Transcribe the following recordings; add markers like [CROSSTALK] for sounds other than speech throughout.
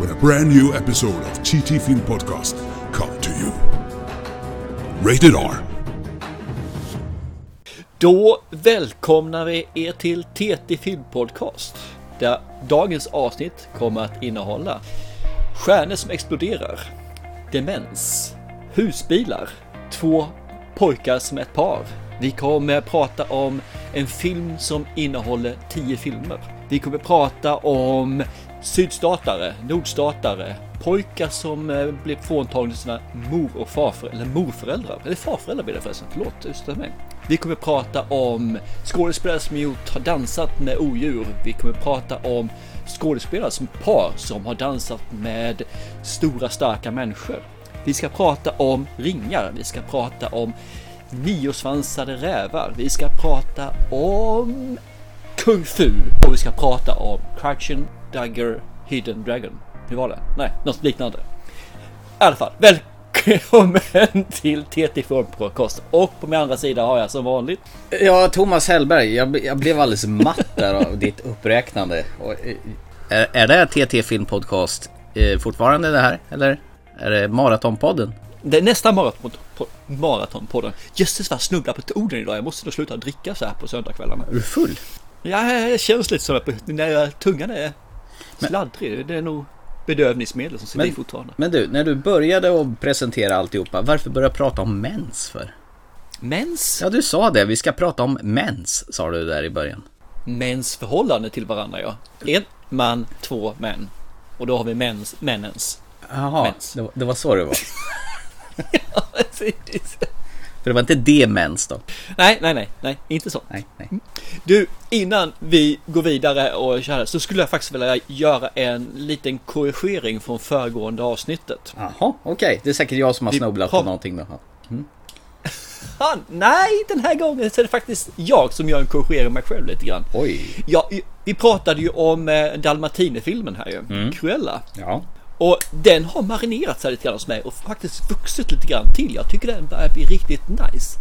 when a brand new episode of TT Film Podcast come to you. Rated R. Då välkomnar vi er till TT Filmpodcast. Där dagens avsnitt kommer att innehålla Stjärnor som exploderar, Demens, Husbilar, Två pojkar som ett par. Vi kommer att prata om en film som innehåller tio filmer. Vi kommer att prata om sydstatare, nordstatare, pojkar som eh, blev fråntagna sina mor och farföräldrar, eller morföräldrar, eller farföräldrar blir det förresten, förlåt, ursäkta mig. Vi kommer prata om skådespelare som gjort, har dansat med odjur. Vi kommer prata om skådespelare som par som har dansat med stora starka människor. Vi ska prata om ringar, vi ska prata om niosvansade rävar, vi ska prata om kung fu och vi ska prata om Crouching Dagger Hidden Dragon. Hur var det? Nej, något liknande. I alla fall, välkommen [LAUGHS] till TT Form Podcast. Och på min andra sida har jag som vanligt. Ja, Thomas Hellberg. Jag, jag blev alldeles matt där av ditt uppräknande. Och, eh, är, är det TT Film Podcast eh, fortfarande det här? Eller är det Maratonpodden? Det är nästan maraton, på, maratonpodden. Jösses vad jag snubblar på orden idag. Jag måste nog sluta dricka så här på söndagskvällarna. Är du full? Ja, jag känns lite som att när tungan är sladdrig. Det är nog bedövningsmedel som sitter i fortfarande. Men du, när du började att presentera alltihopa, varför börja prata om mens för? Mens? Ja, du sa det. Vi ska prata om mens, sa du där i början. Mens förhållande till varandra, ja. En man, två män. Och då har vi mens, männens. Jaha, det, var- det var så det var. [LAUGHS] ja, precis. För det var inte demens då? Nej, nej, nej, nej, inte så. Nej, nej. Du, innan vi går vidare och kör så skulle jag faktiskt vilja göra en liten korrigering från föregående avsnittet. Jaha, okej. Det är säkert jag som har snubblat på någonting då. [LAUGHS] Ah, nej, den här gången så är det faktiskt jag som gör en korrigering av mig själv lite grann. Oj. Ja, vi pratade ju om eh, Dalmatinefilmen här ju, Cruella. Ja. Och den har marinerat sig lite grann hos mig och faktiskt vuxit lite grann till. Jag tycker den börjar bli riktigt nice.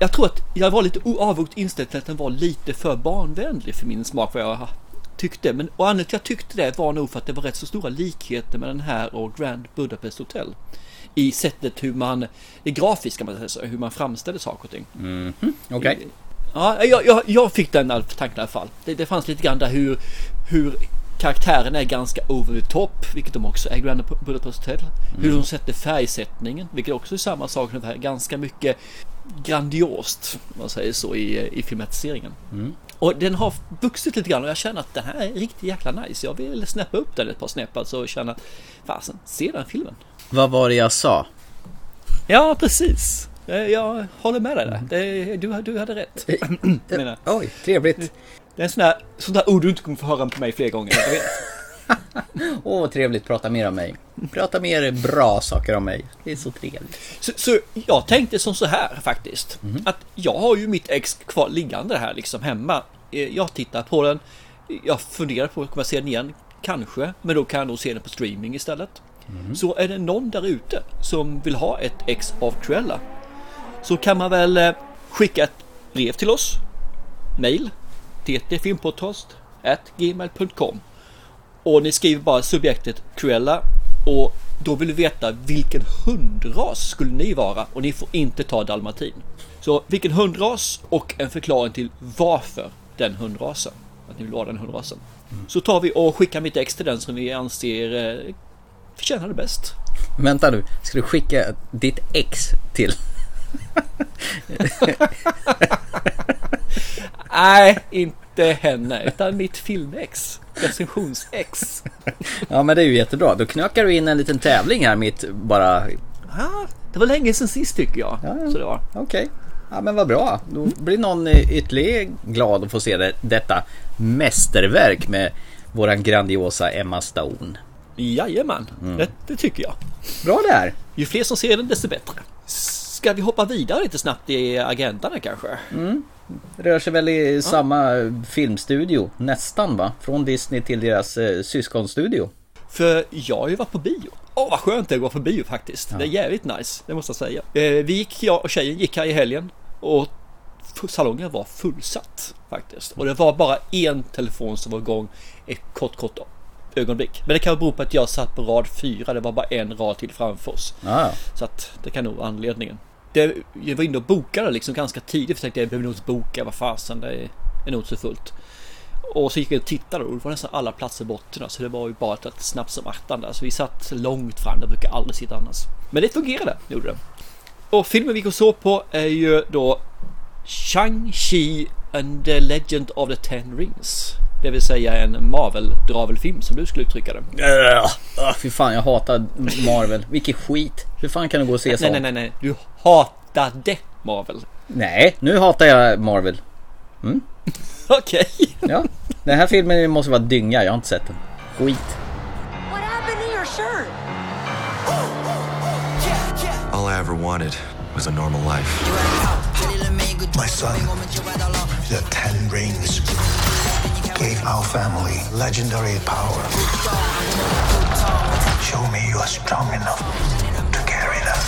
Jag tror att jag var lite avvokt inställd till att den var lite för barnvänlig för min smak vad jag tyckte. Men och anledningen till att jag tyckte det var nog för att det var rätt så stora likheter med den här och Grand Budapest Hotel. I sättet hur man, det grafiska man så, hur man framställer saker och ting. Okej. Ja, jag, jag, jag fick den tanken i alla fall. Det, det fanns lite grann där hur, hur karaktären är ganska over the top, vilket de också är Grand Budapest Hotel. Hur de sätter färgsättningen, vilket också är samma sak. ungefär. Ganska mycket grandiost, om man säger så, i, i filmatiseringen. Och den har vuxit lite grann och jag känner att den här är riktigt jäkla nice. Jag vill snäppa upp den ett par snäpp alltså och känna att fasen, se den filmen. Vad var det jag sa? Ja, precis. Eh, Jag håller med dig där. Det, du, du hade rätt. [CLEARS THROAT] menar. Oj, trevligt. Det är en sån där, sån där ord du inte kommer få höra på mig fler gånger. Jag vet. [LAUGHS] Åh, vad trevligt. Prata mer om mig. Prata mer bra saker om mig. Det är så trevligt. Så, så jag tänkte som så här faktiskt. Att jag har ju mitt ex kvar liggande här liksom hemma. Eh, Jag tittar på den. Jag funderar på, kommer jag se den igen? Kanske, men då kan jag nog se den på streaming istället. Så är det någon där ute som vill ha ett ex av Cruella så kan man väl eh, skicka ett brev till oss. Mail ttfilmpodcast gmail.com och ni skriver bara subjektet Cruella och då vill vi veta vilken hundras skulle ni vara och ni får inte ta dalmatin. Så vilken hundras och en förklaring till varför den hundrasen. Att ni vill vara den hundrasen. Så tar vi och skickar mitt ex till den som vi anser eh, förtjänar det bäst. Vänta nu, ska du skicka ditt ex till? [LAUGHS] Nej, inte henne, utan mitt filmex. Recensionsex. Ja men det är ju jättebra. Då knökar du in en liten tävling här mitt bara... Ah, det var länge sedan sist tycker jag. Ja, ja. Så det var. Okej. Ja men vad bra. Då blir någon ytterligare glad att få se det, detta mästerverk med våran grandiosa Emma Stone. Jajamän, det, det tycker jag. Bra där! Ju fler som ser den desto bättre. Ska vi hoppa vidare lite snabbt i agendan kanske? Rör sig väl i samma filmstudio, nästan va? Från Disney till deras eh, syskonstudio. För jag har ju varit på bio. Åh vad skönt det är att gå på bio faktiskt. Det är jävligt nice, det måste jag säga. Eh, vi gick, jag och tjejen gick här i helgen och salongen var fullsatt faktiskt. Och det var bara en telefon som var igång ett kort, kort ögonblick. Men det kan bero på att jag satt på rad fyra, det var bara en rad till framför oss. Ja, ja. Så att det kan nog vara anledningen. Det, jag var inne och bokade liksom ganska tidigt för jag tänkte jag behöver nog inte boka, vad fasen det är, är nog inte så fullt. Och så gick jag och tittade och det var nästan alla platser borta så alltså det var ju bara ett snabbt som attan där. Så vi satt långt fram, det brukar aldrig sitta annars. Men det fungerade, gjorde det. Och filmen vi gick och såg på är ju då Shang-Chi and the Legend of the Ten Rings. Det vill säga en Marvel-dravelfilm som du skulle uttrycka det. Uh, fy fan, jag hatar Marvel. Vilket skit. Hur fan kan du gå och se Nej, sånt? nej, nej, nej. Du hatade Marvel. Nej, nu hatar jag Marvel. [LAUGHS] Okej. Ja, den här filmen måste vara dynga. Jag har inte sett den. Skit. What happened to your shirt? All I ever wanted was a normal life. My son, the Ten Rings gave our family legendary power. Show me you are strong enough to carry them.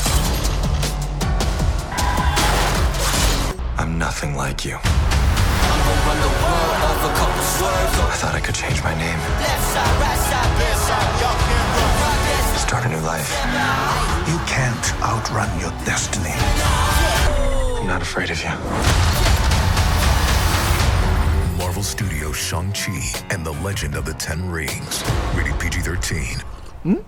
I'm nothing like you. I thought I could change my name. Start a new life. You can't outrun your destiny. I'm not afraid of you. Marvel Studios Shang-Chi and the Legend of the Ten Rings. Rated PG-13.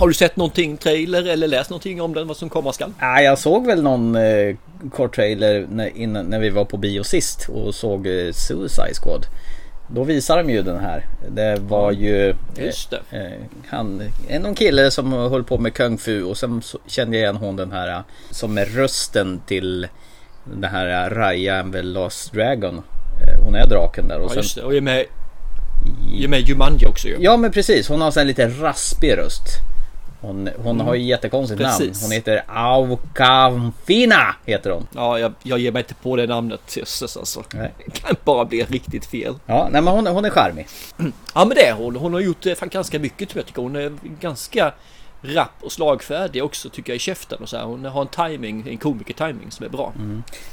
Har du sett någonting trailer eller läst någonting om den vad som komma skall? Nej, jag såg väl någon eh, kort trailer när, innan, när vi var på bio sist och såg eh, Suicide Squad. Då visade de ju den här. Det var ju Just det. eh, eh, han, en någon kille som höll på med kung fu och sen så, kände jag igen hon den här eh, som är rösten till den här eh, Raya and the Last Dragon. Eh, Hon är draken där och Ja sen, just det. Och är med, är med Jumanji också ju. Ja men precis, hon har här lite raspig röst. Hon, hon har ju jättekonstigt namn. Precis. Hon heter Aukamfina heter hon. Ja, jag, jag ger mig inte på det namnet. Jösses alltså. Nej. Det kan bara bli riktigt fel. Ja, nej men hon, hon är charmig. Ja men det är hon. Hon har gjort eh, fan ganska mycket tror jag. Hon är ganska rapp och slagfärdig också tycker jag i käften och så här. Hon har en timing, en komiker-timing som är bra.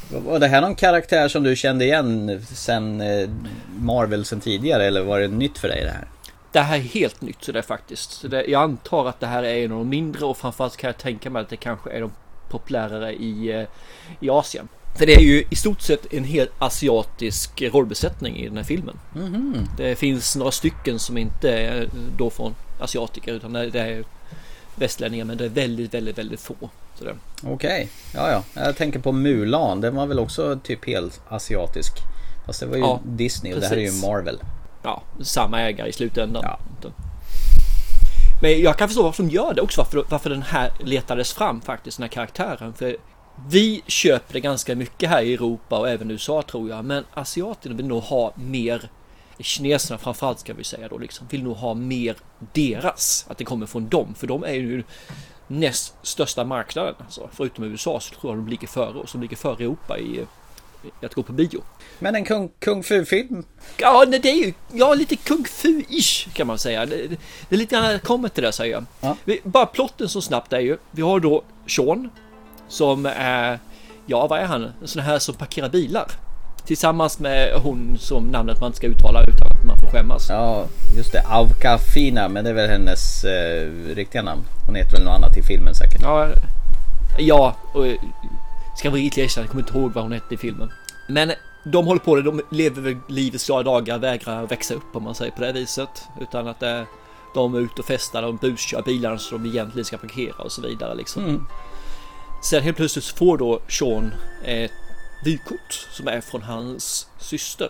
Var det här någon karaktär som du kände igen sen eh, Marvel sen tidigare eller var det nytt för dig det här? Det här är helt nytt så det faktiskt. Så det, jag antar att det här är en av de mindre och framförallt kan jag tänka mig att det kanske är de populärare i, eh, i Asien. För det är ju i stort sett en helt asiatisk rollbesättning i den här filmen. Det finns några stycken som inte är då från asiatiker utan det är västlänningar men det är väldigt, väldigt, väldigt få. Okej, ja ja. Jag tänker på Mulan, den var väl också typ helt asiatisk. Fast det var ju Ja, Disney och det här är ju precis. Marvel. ja, samma ägare i slutändan. Ja. Men jag kan förstå varför de gör det också, varför, varför den här letades fram faktiskt, den här karaktären. För vi köper det ganska mycket här i Europa och även USA tror jag, men asiaterna vill nog ha mer Kineserna framförallt ska vi säga då liksom vill nog ha mer deras, att det kommer från dem, för de är ju näst största marknaden. Alltså, förutom USA så tror jag de ligger före oss, de ligger före Europa i, i att gå på bio. Men en kung, kung fu-film? Ja, det är ju ja, lite kung fu-ish kan man säga. Det, det, det är lite grann kommer till det säger jag. Ja. Vi, bara plotten så snabbt är ju. Vi har då Sean som är, ja vad är han? En sån här som parkerar bilar. Tillsammans med hon som namnet man inte ska uttala utan att man får skämmas. Ja, just det. Aukafina, men det är väl hennes eh, riktiga namn. Hon heter väl något annat i filmen säkert. Ja, ja och eh, ska vara riktigt erkänna, jag kommer inte ihåg vad hon hette i filmen. Men de håller på det, de lever väl livets glada dagar, vägrar växa upp om man säger på det viset. Utan att eh, de är ute och festar, de buskör bilarna så de egentligen ska parkera och så vidare liksom. Sen helt plötsligt får då Sean ett vykort som är från hans syster.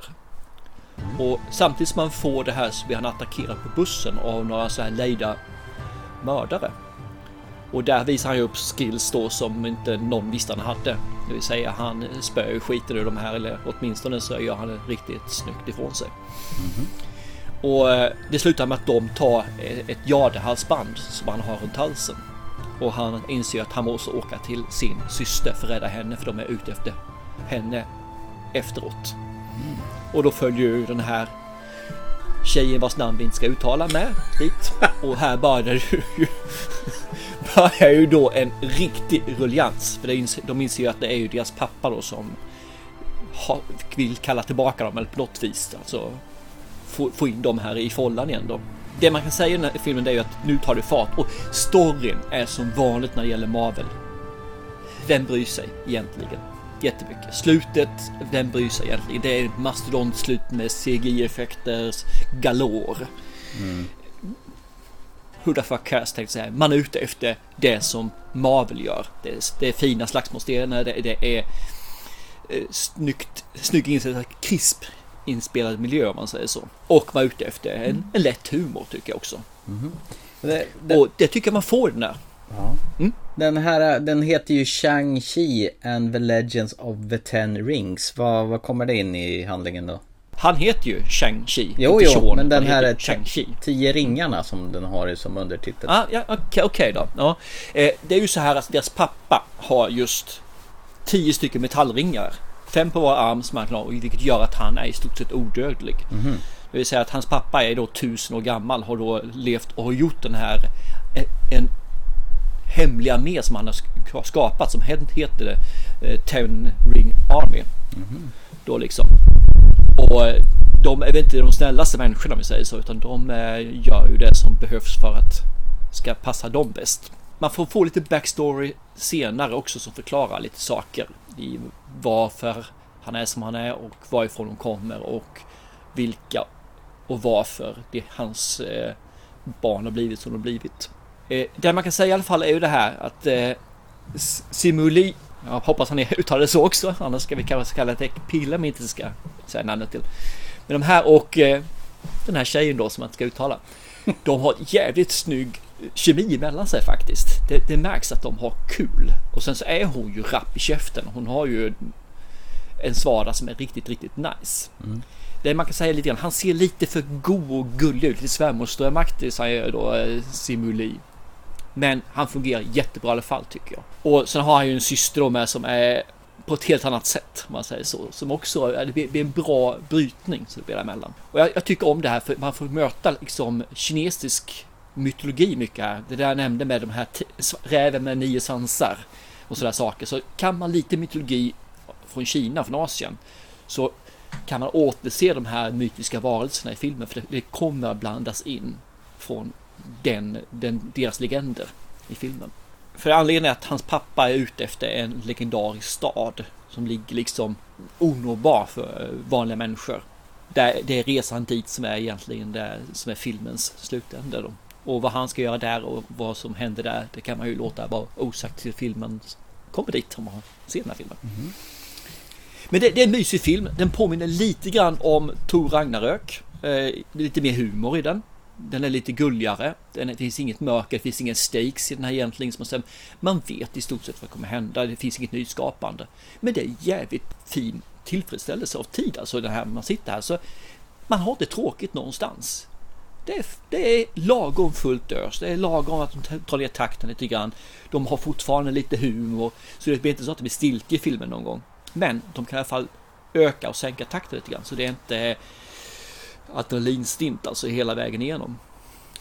Och samtidigt som han får det här så blir han attackerad på bussen av några så här lejda mördare. Och där visar han ju upp skills då som inte någon visste han hade. Det vill säga han spöar skiten ur de här eller åtminstone så gör han det riktigt snyggt ifrån sig. Och eh, det slutar med att de tar eh, ett jadehalsband som han har runt halsen. Och han inser att han måste åka till sin syster för att rädda henne för de är ute efter henne efteråt. Och då följer ju den här tjejen vars namn vi inte ska uttala med dit. Och här börjar ju, börjar ju då en riktig ruljans. För inser, de inser ju att det är ju deras pappa då som har, vill kalla tillbaka dem eller på något vis. Alltså få, få in dem här i follan igen då. Det man kan säga i den här filmen är ju att nu tar det fart och storyn är som vanligt när det gäller Marvel. Vem bryr sig egentligen? Jättemycket. Slutet, vem bryr sig egentligen? Det är ett mastodontslut med CGI-effekter galore. Mm. Who the fuck cares tänkte jag säga. Man är ute efter det som Marvel gör. Det är, det är fina slagsmålsscener, det, det är eh, snyggt, snygg inspelad, krisp inspelad miljö om man säger så. Och man är ute efter en, en lätt humor tycker jag också. Mm. Det, det, Och det tycker jag man får i den där. ja. Mm. Den här den heter ju Shang-Chi and the Legends of the Ten Rings. Vad, vad kommer det in i handlingen då? Han heter ju Shang-Chi. Jo, jo, Sean, men den här är Shang-Chi. Tio ringarna som den har som undertitel. Ah, ja, okej okej då. Ja. Eh, det är ju så här att deras pappa har just tio stycken metallringar. Fem på var arm som han har, vilket gör att han är i stort sett odödlig. Det vill säga att hans pappa är då tusen år gammal, har då levt och har gjort den här eh, en hemlig armé som han har sk- skapat som heter det eh, Ten Ring Army. Då liksom. Och eh, de är väl inte de snällaste människorna om vi säger så utan de eh, gör ju det som behövs för att ska passa dem bäst. Man får få lite backstory senare också som förklarar lite saker i varför han är som han är och varifrån de kommer och vilka och varför det hans barn har blivit som de blivit. Eh, det man kan säga i alla fall är ju det här att eh, Simuli, jag hoppas han [LAUGHS] uttalar det så också, annars ska vi kanske kalla det pilla om inte ska säga namnet till. Men de här och eh, den här tjejen då som man ska uttala. [LAUGHS] De har jävligt snygg kemi mellan sig faktiskt. Det, det märks att de har kul. Och sen så är hon ju rapp i käften. Hon har ju en svada som är riktigt, riktigt nice. Det man kan säga lite grann, han ser lite för god och gullig ut. Lite svärmorsdrömaktig säger då eh, Simuli. Men han fungerar jättebra i alla fall tycker jag. Och sen har han ju en syster då med som är på ett helt annat sätt om man säger så. Som också, det blir en bra brytning så det blir däremellan. Och jag, jag tycker om det här för man får möta liksom kinesisk mytologi mycket här. Det där jag nämnde med de här räven med nio sansar och sådär saker. Så kan man lite mytologi från Kina, från Asien, så kan man återse de här mytiska varelserna i filmen för det, det kommer att blandas in från den, den, deras legender i filmen. För anledningen är att hans pappa är ute efter en legendarisk stad som ligger liksom onåbar för vanliga människor. Det, det är resan dit som är egentligen det som är filmens slutände. Då. Och vad han ska göra där och vad som händer där, det kan man ju låta vara osagt till filmen kommer dit om man ser den här filmen. Men det, det är en mysig film. Den påminner lite grann om Tor Ragnarök. Eh, lite mer humor i den. Den är lite gulligare. Den, det finns inget mörker, det finns ingen stakes i den här egentligen. Som man, man vet i stort sett vad kommer hända. Det finns inget nyskapande. Men det är jävligt fin tillfredsställelse av tid. Alltså det här man sitter här så man har inte tråkigt någonstans. Det är, det är lagom fullt ös. Det är lagom att de tar ner takten lite grann. De har fortfarande lite humor. Så det blir inte så att det blir stiltje i filmen någon gång. Men de kan i alla fall öka och sänka takten lite grann. Så det är inte adrenalinstint alltså hela vägen igenom.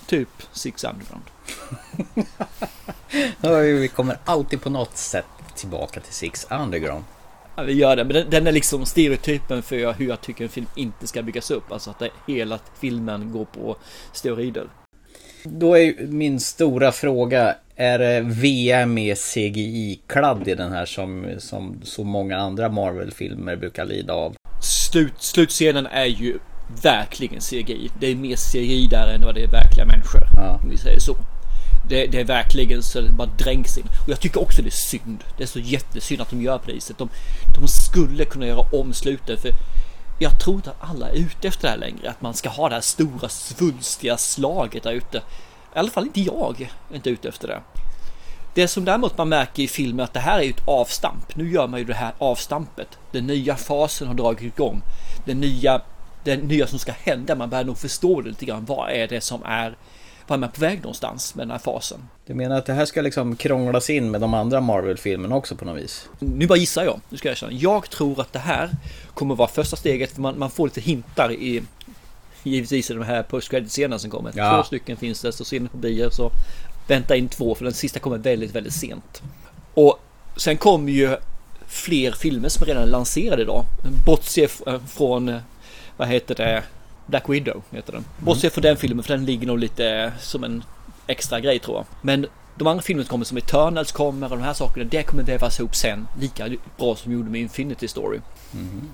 Typ Six Underground. [LAUGHS] Vi kommer alltid på något sätt tillbaka till Six Underground. Ja, vi gör det, men den, den är liksom stereotypen för hur jag tycker en film inte ska byggas upp. Alltså att det, hela filmen går på steroider. Då är min stora fråga, är det VM med CGI-kladd i den här som, som så många andra Marvel-filmer brukar lida av? Slut, slutscenen är ju verkligen CGI. Det är mer CGI där än vad det är verkliga människor. Ja. Om vi säger så. Det, det är verkligen så det bara dränks in. Och jag tycker också det är synd. Det är så jättesynd att de gör på det viset. De, de skulle kunna göra om slutet. För jag tror inte att alla är ute efter det här längre. Att man ska ha det här stora svulstiga slaget där ute. I alla fall inte jag är inte ute efter det. Det som däremot man märker i filmen att det här är ju ett avstamp. Nu gör man ju det här avstampet. Den nya fasen har dragit igång. Den nya det nya som ska hända. Man börjar nog förstå det lite grann. Vad är det som är, vad är man på väg någonstans med den här fasen? Du menar att det här ska liksom krånglas in med de andra Marvel-filmerna också på något vis? Nu bara gissar jag, nu ska jag erkänna. Jag tror att det här kommer vara första steget, för man, man får lite hintar i Givetvis i de här post scenerna som kommer. Ja. Två stycken finns det, så ser ni på bio så vänta in två för den sista kommer väldigt, väldigt sent. Och sen kommer ju fler filmer som redan är lanserade idag. Bortsett f- från, eh, vad heter det, Black Widow heter den. Bortsett från den filmen för den ligger nog lite som en extra grej tror jag. Men de andra filmerna kommer som Eternals kommer och de här sakerna, det kommer vävas ihop sen lika bra som de gjorde med Infinity Story.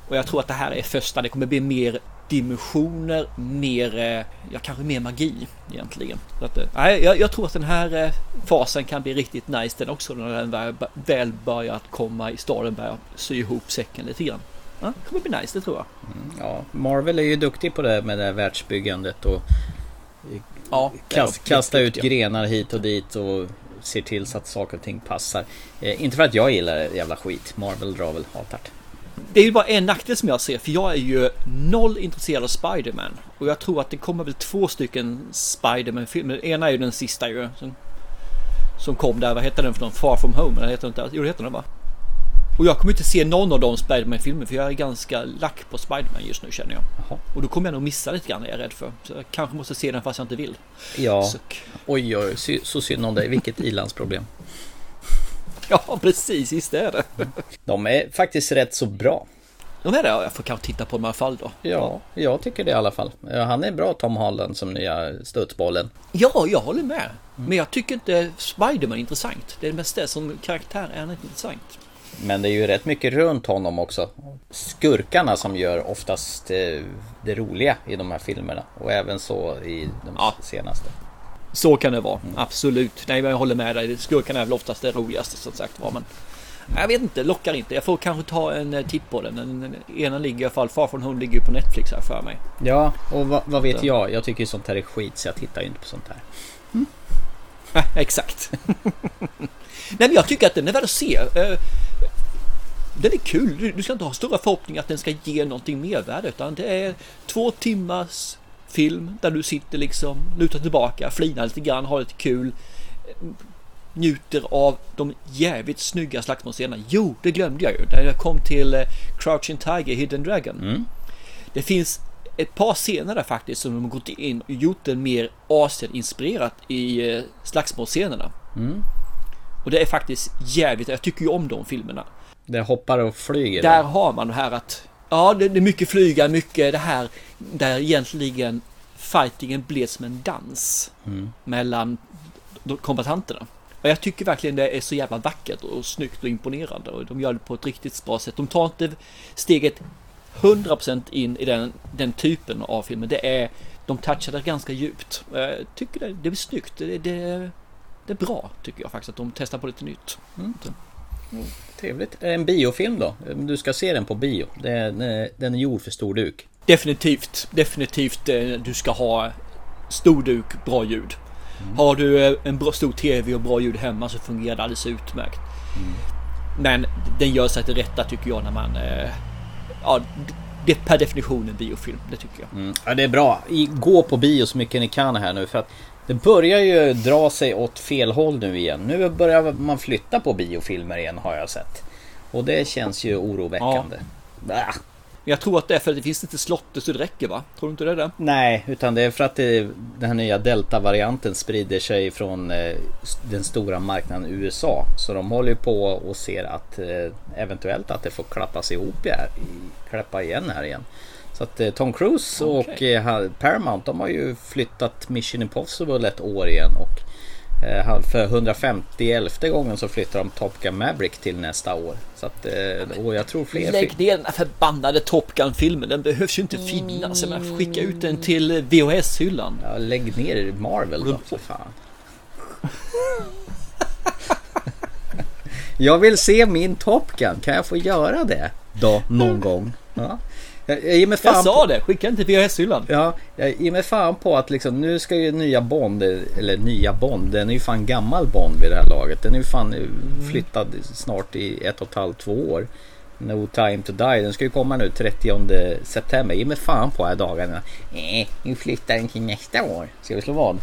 Och jag tror att det här är första, det kommer bli mer dimensioner, mer, eh, ja kanske mer magi egentligen. Så att, eh, nej, jag, jag tror att den här eh, fasen kan bli riktigt nice den också när den väl, börjar att komma i staden, börjar sy ihop säcken lite grann. Ja, det kommer bli nice, det tror jag. Ja, Marvel är ju duktig på det med det här världsbyggandet och Ja, kast, kasta ut grenar hit och dit och ser till så att saker och ting passar. Eh, inte för att jag gillar jävla skit. Marvel drar väl hatart. Det är ju bara en nackdel som jag ser, för jag är ju noll intresserad av Spider-Man. Och jag tror att det kommer väl två stycken Spider-Man-filmer. Den ena är ju den sista ju. Som, som kom där, vad heter den för någon? Far from home? Eller heter den inte? Jo, det heter den va? Och jag kommer inte se någon av de Spider-Man-filmer för jag är ganska lack på Spider-Man just nu känner jag. Jaha. Och då kommer jag nog missa lite grann är jag rädd för. Så jag kanske måste se den fast jag inte vill. Ja, Suck. oj oj, så synd om dig. Vilket ilandsproblem. [LAUGHS] Ja, precis, visst är det. De är faktiskt rätt så bra. De är det, jag får kanske titta på dem i alla fall då. Ja, jag tycker det i alla fall. Han är bra Tom Holland som nya studsbollen. Ja, jag håller med. Men jag tycker inte Spider-Man är intressant. Det är mest det som karaktär är inte intressant. Men det är ju rätt mycket runt honom också. Skurkarna som gör oftast eh, det roliga i de här filmerna. Och även så i de Ja. senaste. Så kan det vara, absolut. Nej, men jag håller med dig. Skurkarna är väl oftast det roligaste som sagt var. Men jag vet inte, lockar inte. Jag får kanske ta en eh, titt på den. Den ena ligger i alla fall, Far från Home ligger ju på Netflix här för mig. Ja, och vad, vad vet jag? Jag tycker ju sånt här är skit så jag tittar ju inte på sånt här. Ja, [LAUGHS] exakt. [LAUGHS] Nej, men jag tycker att den är värd att se. Den är kul. Du- ska inte ha stora förhoppningar att den ska ge någonting mervärde. Utan det är två timmars film där du sitter liksom, lutar tillbaka, flinar lite grann, har lite kul. Njuter av de jävligt snygga slagsmålscenerna. Jo, det glömde jag ju. När jag kom till eh, Crouching Tiger, Hidden Dragon. Det finns ett par scener där faktiskt som de har gått in och gjort det mer Asien-inspirerat i eh, slagsmålscenerna. Och det är faktiskt jävligt, jag tycker ju om de filmerna. Det hoppar och flyger. Där har man det här att, ja det, det är mycket flyga, mycket det här där egentligen fightingen blev som en dans mellan de kombatanterna. Och jag tycker verkligen det är så jävla vackert och snyggt och imponerande och de gör det på ett riktigt bra sätt. De tar inte steget 100% in i den, den typen av filmer. Det är, de touchar det ganska djupt. Jag tycker det, det blir snyggt. Det, det, det är bra tycker jag faktiskt att de testar på lite nytt. Så. Trevligt. En biofilm då? Du ska se den på bio. Den, är- den är gjord för stor duk. Definitivt, definitivt eh, du ska ha stor duk, bra ljud. Har du eh, en bra, stor TV och bra ljud hemma så fungerar det alldeles utmärkt. Men den gör sig till rätta tycker jag när man... eh, Ja, det är per definition en biofilm, det tycker jag. Ja, det är bra. Gå på bio så mycket ni kan här nu för att det börjar ju dra sig åt fel håll nu igen. Nu börjar man flytta på biofilmer igen har jag sett. Och det känns ju oroväckande. Bah. Jag tror att det är för att det finns inte slotter så det räcker va? Tror du inte det är det? Nej, utan det är för att det, den här nya delta-varianten sprider sig från eh, den stora marknaden USA. Så de håller på och ser att eh, eventuellt att det får klappas ihop här, i- klappa igen här igen. Så att eh, Tom Cruise och Okej. eh, Paramount de har ju flyttat Mission Impossible ett år igen. Och eh, för 150 elfte gången så flyttar de Top Gun Maverick till nästa år. Så att, eh, och jag tror fler... Lägg ner den här förbannade Top Gun-filmen. Den behövs ju inte finnas. Jag menar, skicka ut den till VHS-hyllan. Ja, lägg ner Marvel då för fan. Jag vill se min Top Gun. Kan jag få göra det? Då, någon gång. Ja. Jag, jag Jag sa på, det, skicka den till VHS-hyllan. Ja, jag ger mig fan på att liksom, nu ska ju nya Bond, eller nya Bond, den är ju fan gammal Bond vid det här laget. Den är ju fan flyttad snart i ett och ett halvt, två år. No time to die. Den ska ju komma nu 30 september. Ge mig fan på här dagarna. Eh, nu flyttar den till nästa år. Ska vi slå vad?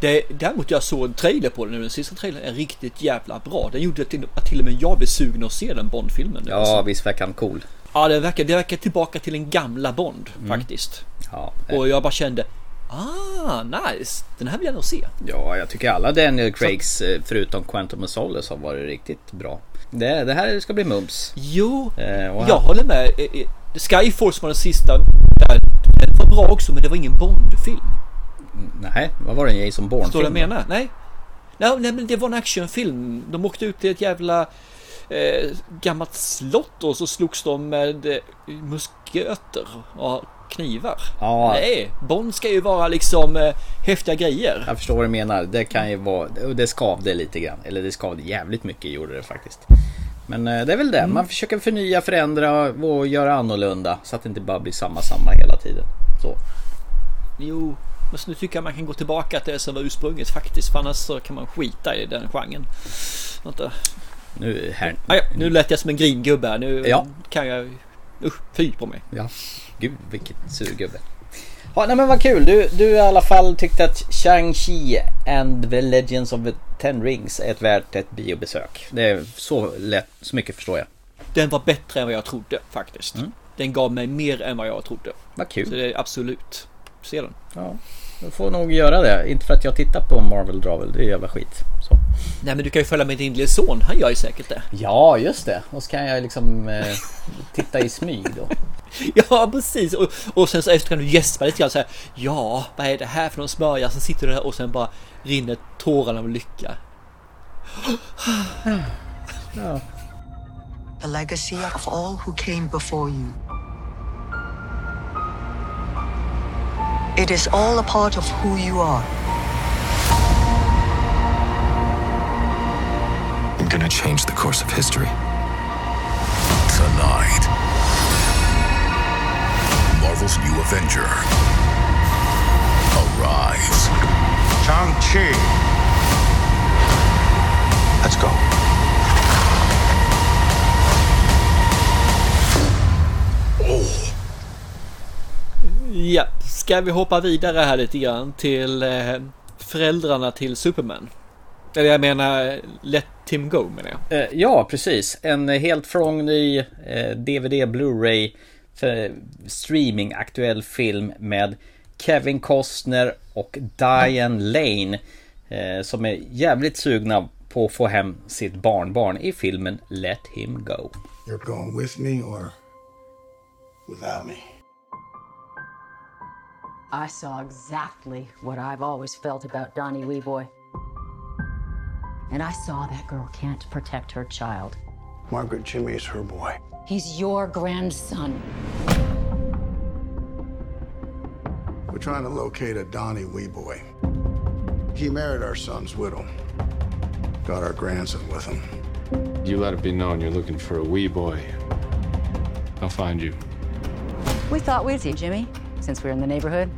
Det, däremot jag såg en trailer på den nu. Den sista trailern är riktigt jävla bra. Den gjorde till, att till och med jag blev sugen att se den Bond-filmen. Ja, alltså. visst verkar han cool. Ja det, verkar, det verkar tillbaka till den gamla Bond faktiskt. Ja, Och jag bara kände Ah, nice! Den här vill jag nog se. ja, jag tycker alla Daniel Craigs eh, förutom Quantum of Solace har varit riktigt bra. Det, det här ska bli mums. Jo, Eh, och jag håller med. Eh, eh, Skyforce var den sista. Den var bra också, men det var ingen Bond-film. Nej, vad var det? En Jason Bourne Förstår du vad jag menar? Nej. nej. Nej, men det var en actionfilm. De åkte ut till ett jävla eh, gammalt slott och så slogs de med eh, musköter och knivar. Ja. Nej, Bond ska ju vara liksom eh, häftiga grejer. Jag förstår vad du menar. Det kan ju vara... Det skavde lite grann. Eller det skavde jävligt mycket gjorde det faktiskt. Men eh, det är väl det. Man försöker förnya, förändra och göra annorlunda. Så att det inte bara blir samma, samma hela tiden. Så. Jo, men så nu tycker jag man kan gå tillbaka till det som var ursprunget faktiskt. För annars så kan man skita i den genren. Vänta. Nu här... Ah, ja, nu lät jag som en gringubbe här. Nu Ja. kan jag... Usch, fy på mig. Ja. Gud vilket surgubbe. Ja, nej men vad kul. Du, du i alla fall tyckte att Shang-Chi and the Legends of the Ten Rings är ett värt ett biobesök. Det är så lätt, så mycket förstår jag. Den var bättre än vad jag trodde faktiskt. Mm. Den gav mig mer än vad jag trodde. Vad Så kul. det är absolut. Se den. Ja, du får nog göra det. Inte för att jag tittar på Marvel Dravel, det är jävla skit. Nej men du kan ju följa med din lille son. Han gör ju säkert det. Ja, just det. Och så kan jag liksom eh, titta i smyg då. [LAUGHS] Ja precis. Och, och sen så efter kan du gäspa lite grann så här. Ja, vad är det här för någon smörja? Så sitter du där och sen bara rinner tårarna av lycka. The legacy of all who came before you. It is all a part of who you are. Gonna change the course of history. Tonight, Marvel's new Avenger arrives. Shang-Chi. Let's go. Ja, ska vi hoppa vidare här lite grann till eh, föräldrarna till Superman? Eller jag menar, Let Him Go menar jag. Eh, ja, precis. En helt från ny eh, DVD Blu-ray för streaming aktuell film med Kevin Costner och Diane Lane eh, som är jävligt sugna på att få hem sitt barnbarn i filmen Let Him Go. You're going with me or without me? I saw exactly what I've always felt about Donnie Weeboy. And I saw that girl can't protect her child. Margaret Jimmy's her boy. He's your grandson. We're trying to locate a Donnie Weeboy. He married our son's widow. Got our grandson with him. You let it be known you're looking for a wee boy. I'll find you. We thought we'd see Jimmy, since we're in the neighborhood.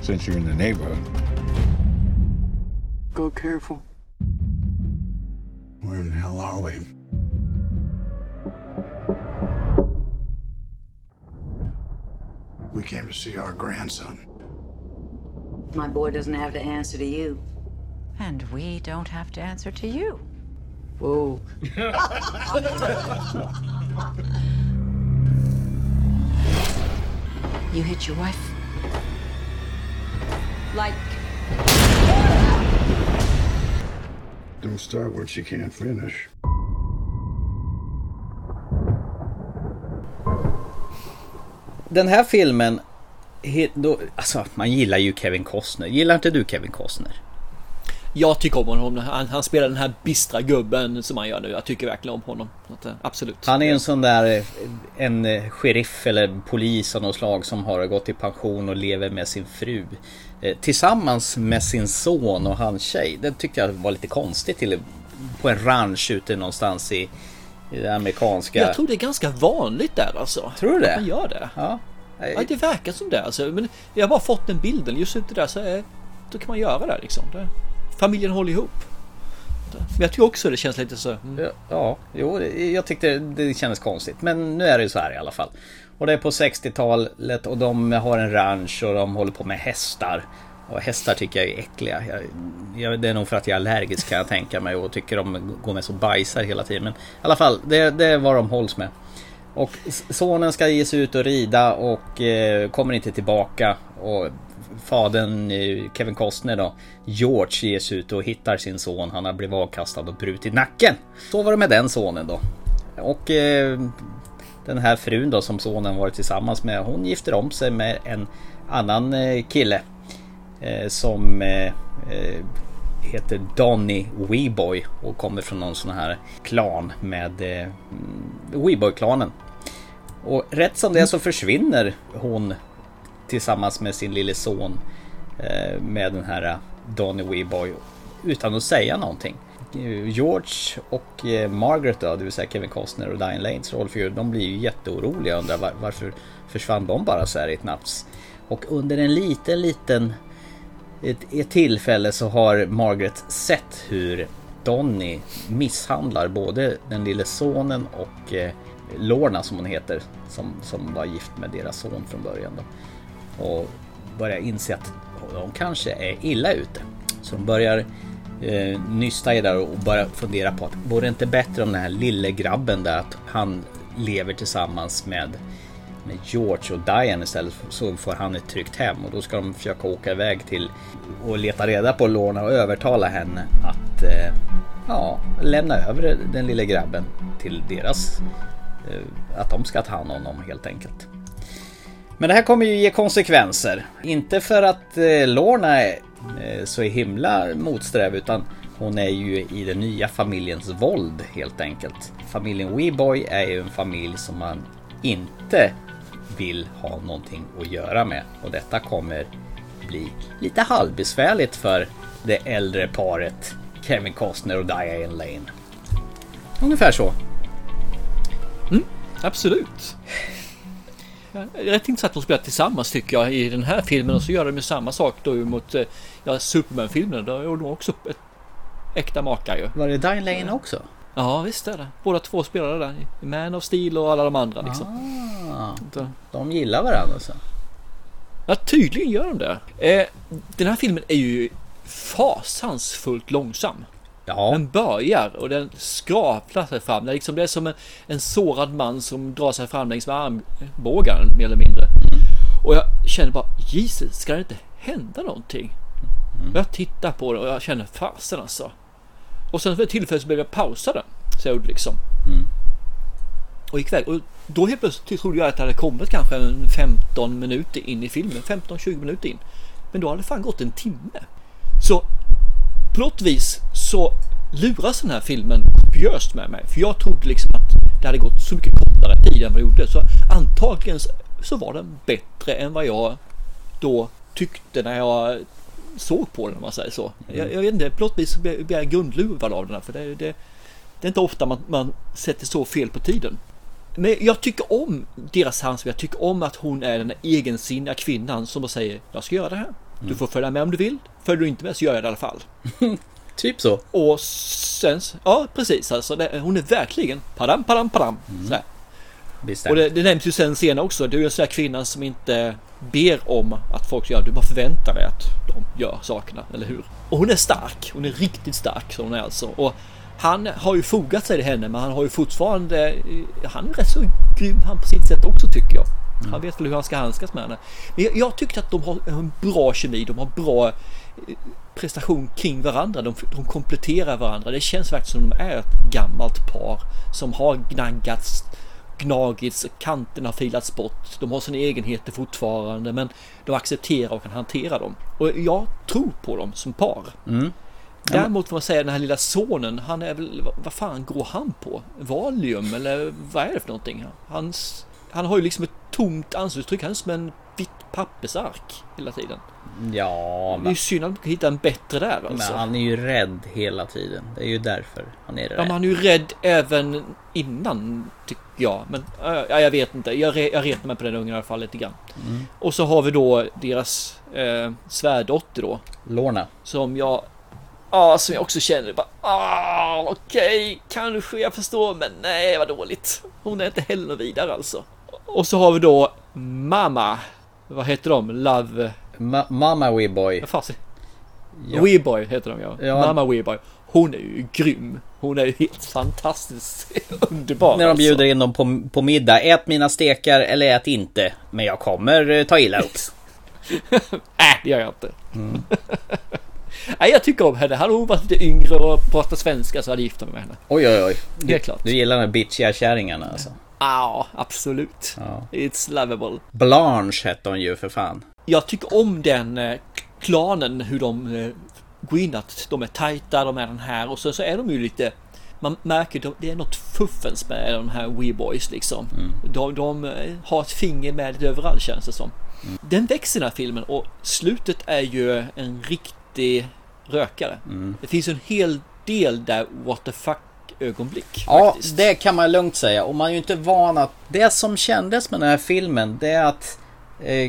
Since you're in the neighborhood. Go careful. Where in the hell are we? We came to see our grandson. My boy doesn't have to answer to you. And we don't have to answer to you. Whoa. [LAUGHS] you hit your wife? Like, Don't start what you can't finish. Den här filmen, då, alltså man gillar ju Kevin Costner. Gillar inte du Kevin Costner? Jag tycker om honom. Han, han spelar den här bistra gubben som han gör nu. Jag tycker verkligen om honom. Eh, absolut. Han är en sån där, eh, en eh, sheriff eller polis av något slag som har gått i pension och lever med sin fru. Tillsammans med sin son och hans tjej. Det tyckte jag var lite konstigt till på en ranch ute någonstans i, i det amerikanska. Jag tror det är ganska vanligt där alltså. Tror du det? Att man gör det. Ja. Ja, det verkar som det alltså. Men jag har bara fått den bilden. Just ute där så är, då kan man göra det liksom. Det, familjen håller ihop. Men jag tycker också det känns lite så. Mm. Ja, Ja, jo, jag tyckte det kändes konstigt. Men nu är det ju så här i alla fall. Och det är på 60-talet och de har en ranch och de håller på med hästar. Och hästar tycker jag är äckliga. Jag, jag, det är nog för att jag är allergisk kan jag tänka mig och tycker de går med så bajsar hela tiden. Men i alla fall, det, det är vad de hålls med. Och sonen ska ge sig ut och rida och eh, kommer inte tillbaka. Och fadern eh, Kevin Costner då, George ger sig ut och hittar sin son. Han har blivit avkastad och brutit nacken. Så var det med den sonen då. Och eh, den här frun då som sonen varit tillsammans med, hon gifter om sig med en annan eh, kille. Eh, som eh, eh heter Donny Weeboy och kommer från någon sån här klan med eh, mm, Weeboy-klanen. Och rätt som det är så försvinner hon tillsammans med sin lille son eh, med den här eh, Donny Weeboy utan att säga någonting. Eh, George och Margaret då, det vill säga Kevin Costner och Diane Lanes rollfigur, de blir ju jätteoroliga och undrar varför försvann de bara så här i ett nafs. Och under en liten, liten ett, ett tillfälle så har Margaret sett hur Donny misshandlar både den lille sonen och eh, Lorna som hon heter, som, som var gift med deras son från början. Då. Och börjar inse att de kanske är illa ute. Så de börjar eh, nysta i det där och börjar fundera på att vore det inte bättre om den här lille grabben där att han lever tillsammans med med George och Diane istället så får han ett tryggt hem och då ska de försöka åka iväg till och leta reda på Lorna och övertala henne att eh, ja, lämna över den lilla grabben till deras eh, att de ska ta hand om honom helt enkelt. Men det här kommer ju ge konsekvenser. Inte för att eh, Lorna är eh, så himla motsträv utan hon är ju i den nya familjens våld helt enkelt. Familjen Weeboy är ju en familj som man inte vill ha någonting att göra med och detta kommer bli lite halvbesvärligt för det äldre paret Kevin Costner och Diane Lane. Ungefär så. Mm, absolut. Är Rätt intressant att de spelar tillsammans tycker jag i den här filmen och så gör de ju samma sak då mot eh, ja, Superman-filmen. Där gjorde de också ett äkta makar ju. Var det Diane Lane också? Ja visst är det. Båda två spelade där. Man of Steel och alla de andra liksom. Ah, Så- de gillar varandra alltså. Ja tydligen gör de det. Eh, den här filmen är ju fasansfullt långsam. Ja, Den börjar och den skraplar sig fram. Det är, liksom, det är som en, en sårad man som drar sig fram längs med armbågen mer eller mindre. Och jag känner bara, Jesus, ska det inte hända någonting? Och jag tittar på det och jag känner, fasen alltså. Och sen för ett tillfälle så blev jag pausa den. Så jag gjorde liksom. Och gick iväg. Och då helt plötsligt trodde jag att det hade kommit kanske en 15 minuter in i filmen. 15-20 minuter in. Men då hade det fan gått en timme. Så på något vis så luras den här filmen bjöst med mig. För jag trodde liksom att det hade gått så mycket kortare tid än vad det gjorde. Så antagligen så- så var den bättre än vad jag då tyckte när jag såg på den om man säger så. Jag, jag vet inte, på något vis så blir jag grundluvad av den här. För det, det, det är inte ofta man, man sätter så fel på tiden. Men jag tycker om deras handspel. Jag tycker om att hon är den egensinniga kvinnan som bara säger jag ska göra det här. Du får följa med om du vill. Följer du inte med så gör jag det i alla fall. [LAUGHS] typ så. Och sen, ja precis alltså. Det, hon är verkligen padam, padam, padam. Sådär. Bestämt. Och det, det nämns ju sen senare också. Du är en sån här kvinna som inte ber om att folk göra. Du bara förväntar dig att de gör sakerna, eller hur? Och hon är stark. Hon är riktigt stark, så hon är alltså. Och han har ju fogat sig till henne, men han har ju fortfarande... Han är rätt så grym han på sitt sätt också tycker jag. Han vet väl hur han ska handskas med henne. Men jag, jag tyckte att de har en bra kemi. De har bra prestation kring varandra. De, de kompletterar varandra. Det känns faktiskt som de är ett gammalt par som har gnaggats, gnagits, kanterna filats bort. De har sina egenheter fortfarande men de accepterar och kan hantera dem. Och jag tror på dem som par. Däremot får man säga den här lilla sonen, han är väl, vad, vad fan går han på? Valium eller vad är det för någonting? Hans, han har ju liksom ett tomt ansiktsuttryck, han är som en vitt pappersark hela tiden. Ja, Det är men, ju synd att man kan hitta en bättre där men alltså. han är ju rädd hela tiden. Det är ju därför han är Ja, rädd. men han är ju rädd även innan tycker jag. Men äh, ja, jag vet inte. Jag, re, jag retar mig på den ungen i alla fall lite grann. Och så har vi då deras eh, svärdotter då. Lorna. Som jag Ja, som jag också känner bara, ah, okej, kanske jag förstår, men nej, vad dåligt. Hon är inte heller vidare alltså. Och så har vi då Mama. Vad heter de? Love... Ma- Mama Weeboy. Ja. Weeboy heter de ja. Ja. Mamma Weeboy. Hon är ju grym. Hon är ju helt fantastiskt [LAUGHS] underbar. När de alltså. bjuder in dem på, på middag. Ät mina stekar eller ät inte. Men jag kommer eh, ta illa upp. Nej, [LAUGHS] det gör jag inte. Mm. [LAUGHS] Nej, jag tycker om henne. Hade hon varit lite yngre och pratat svenska så hade jag gift mig med henne. Oj oj oj. Helt klart. Du gillar de här bitchiga kärringarna alltså. Ja, absolut. Ja. It's lovable. Blanche hette hon ju för fan. Jag tycker om den eh, klanen, hur de eh, går in att de är tajta, de är den här och så, så är de ju lite man märker att det är något fuffens med de här Weeboys liksom. De, de eh, har ett finger med lite överallt känns det som. Den växer den här filmen och slutet är ju en riktig rökare. Det finns en hel del där what the fuck ögonblick. Ja, faktiskt. det kan man lugnt säga. Och man är ju inte van att... Det som kändes med den här filmen, det är att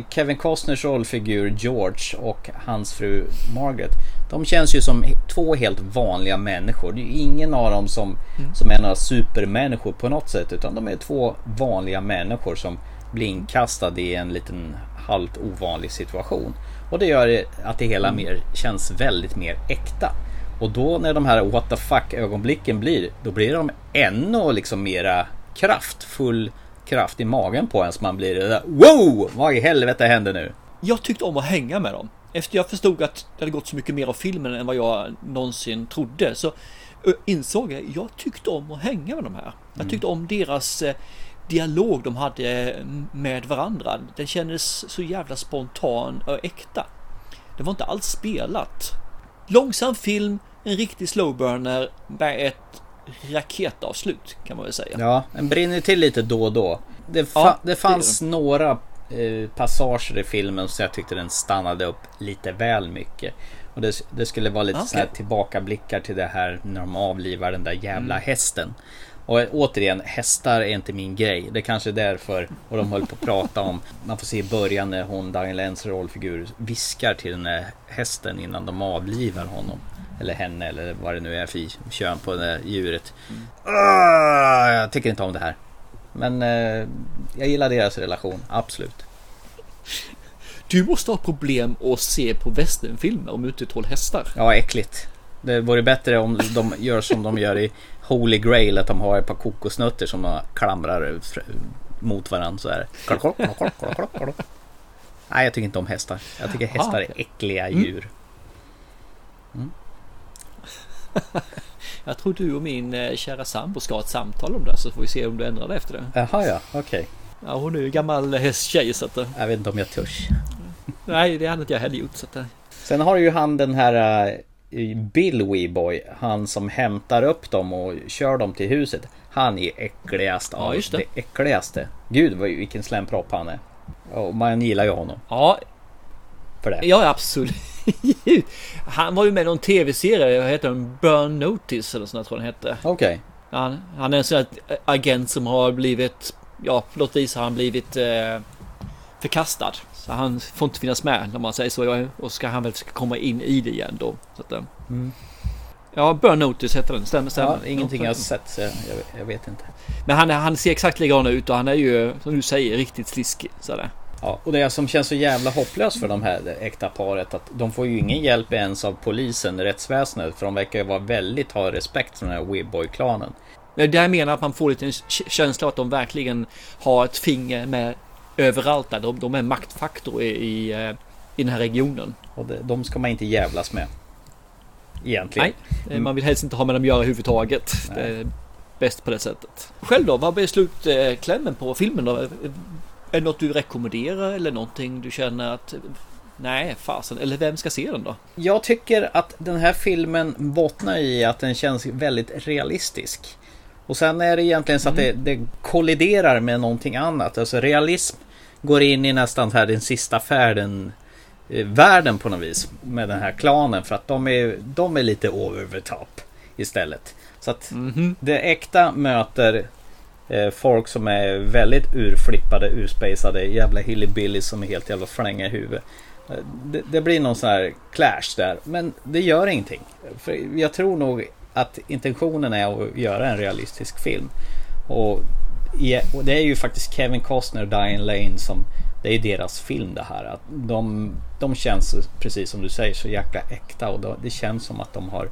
Kevin Costners rollfigur George och hans fru Margaret. De känns ju som två helt vanliga människor. Det är ju ingen av dem som, som är några supermänniskor på något sätt. Utan de är två vanliga människor som blir inkastade i en liten halvt ovanlig situation. Och det gör att det hela mer, känns väldigt mer äkta. Och då när de här what the fuck ögonblicken blir, då blir de ännu liksom mera kraftfull kraft i magen på en så man blir där, wow! Vad i helvete händer nu? Jag tyckte om att hänga med dem. Efter jag förstod att det hade gått så mycket mer av filmen än vad jag någonsin trodde så insåg jag jag tyckte om att hänga med de här. Jag tyckte om deras eh, dialog de hade eh, med varandra. Den kändes så jävla spontan och äkta. Det var inte alls spelat. Långsam film, en riktig slowburner med ett raketavslut kan man väl säga. Ja, den brinner till lite då och då. Det, fa- Ja, det fanns några eh, passager i filmen så jag tyckte den stannade upp lite väl mycket. Och det, det skulle vara lite Okej. såna här tillbakablickar till det här när de avlivar den där jävla Mm. hästen. Och återigen, hästar är inte min grej. Det är kanske är därför. Och de höll på att prata om. Man får se i början när hon, Diane Lenns rollfigur, viskar till den där hästen innan de avlivar honom. Eller henne eller vad det nu är för kön på det där djuret. Ah, jag tycker inte om det här. Men eh, jag gillar deras relation, absolut. Du måste ha problem att se på westernfilmer om du inte tål hästar. Ja, äckligt. Det vore bättre om de gör som de gör i Holy Grail, att de har ett par kokosnötter som de klamrar mot varandra så här. Nej, jag tycker inte om hästar. Jag tycker hästar är äckliga djur. [LAUGHS] Jag tror du och min eh, kära sambo ska ha ett samtal om det så får vi se om du ändrar dig efter det. Jaha, ja, okej. Ja, hon är ju gammal hästtjej så att... eh, Jag vet inte om jag törs. [LAUGHS] Nej, det hade inte jag heller gjort så att... eh, Sen har ju han den här eh, Bill Weeboy, han som hämtar upp dem och kör dem till huset. Han är äckligast Ja, av just det. det äckligaste. Gud vilken slämpropp han är. Och man gillar ju honom Ja, för det. ja absolut. Han var ju med i någon tv-serie, vad heter den? Burn Notice eller sånt tror jag den hette. Okej. Han, han är en sån här agent som har blivit, ja, låt visa har han blivit eh, förkastad. Så han får inte finnas med när man säger så. Och ska han väl ska komma in i det igen då. Så att, eh, Ja, Burn Notice heter den. Stämmer, stämmer. Ja, ingenting jag har sett så jag, jag, vet inte. Men han, han ser exakt likadan ut och han är ju, som du säger, riktigt sliskig. Sådär. Ja, och det som känns så jävla hopplöst för de här det äkta paret att de får ju ingen hjälp ens av polisen, rättsväsendet. För de verkar ju vara väldigt ha respekt för den här Weeboy-klanen. Men där menar att man får lite en känsla att de verkligen har ett finger med överallt där. De, de är maktfaktor i, i, eh, i den här regionen. Och det, de ska man inte jävlas med. Egentligen. Nej, eh, man vill helst inte ha med dem att göra överhuvudtaget. Det bäst på det sättet. Själv då? Vad blir slutklämmen på filmen då? Är det något du rekommenderar eller någonting du känner att Nej, fasen. Eller vem ska se den då? Jag tycker att den här filmen bottnar i att den känns väldigt realistisk. Och sen är det egentligen så att det, det kolliderar med någonting annat. Alltså realism går in i nästan här den sista färden eh, världen på något vis med den här klanen för att de är, de är lite over the top istället. Så att det äkta möter Eh, folk som är väldigt urflippade, urspacade, jävla hillbillies som är helt jävla flänga i huvudet. Eh, det, det blir någon sån här clash där. Men det gör ingenting. För jag tror nog att intentionen är att göra en realistisk film. Och, och det är ju faktiskt Kevin Costner och Diane Lane som det är deras film det här. Att de, de känns precis som du säger så jäkla äkta och då- det känns som att de har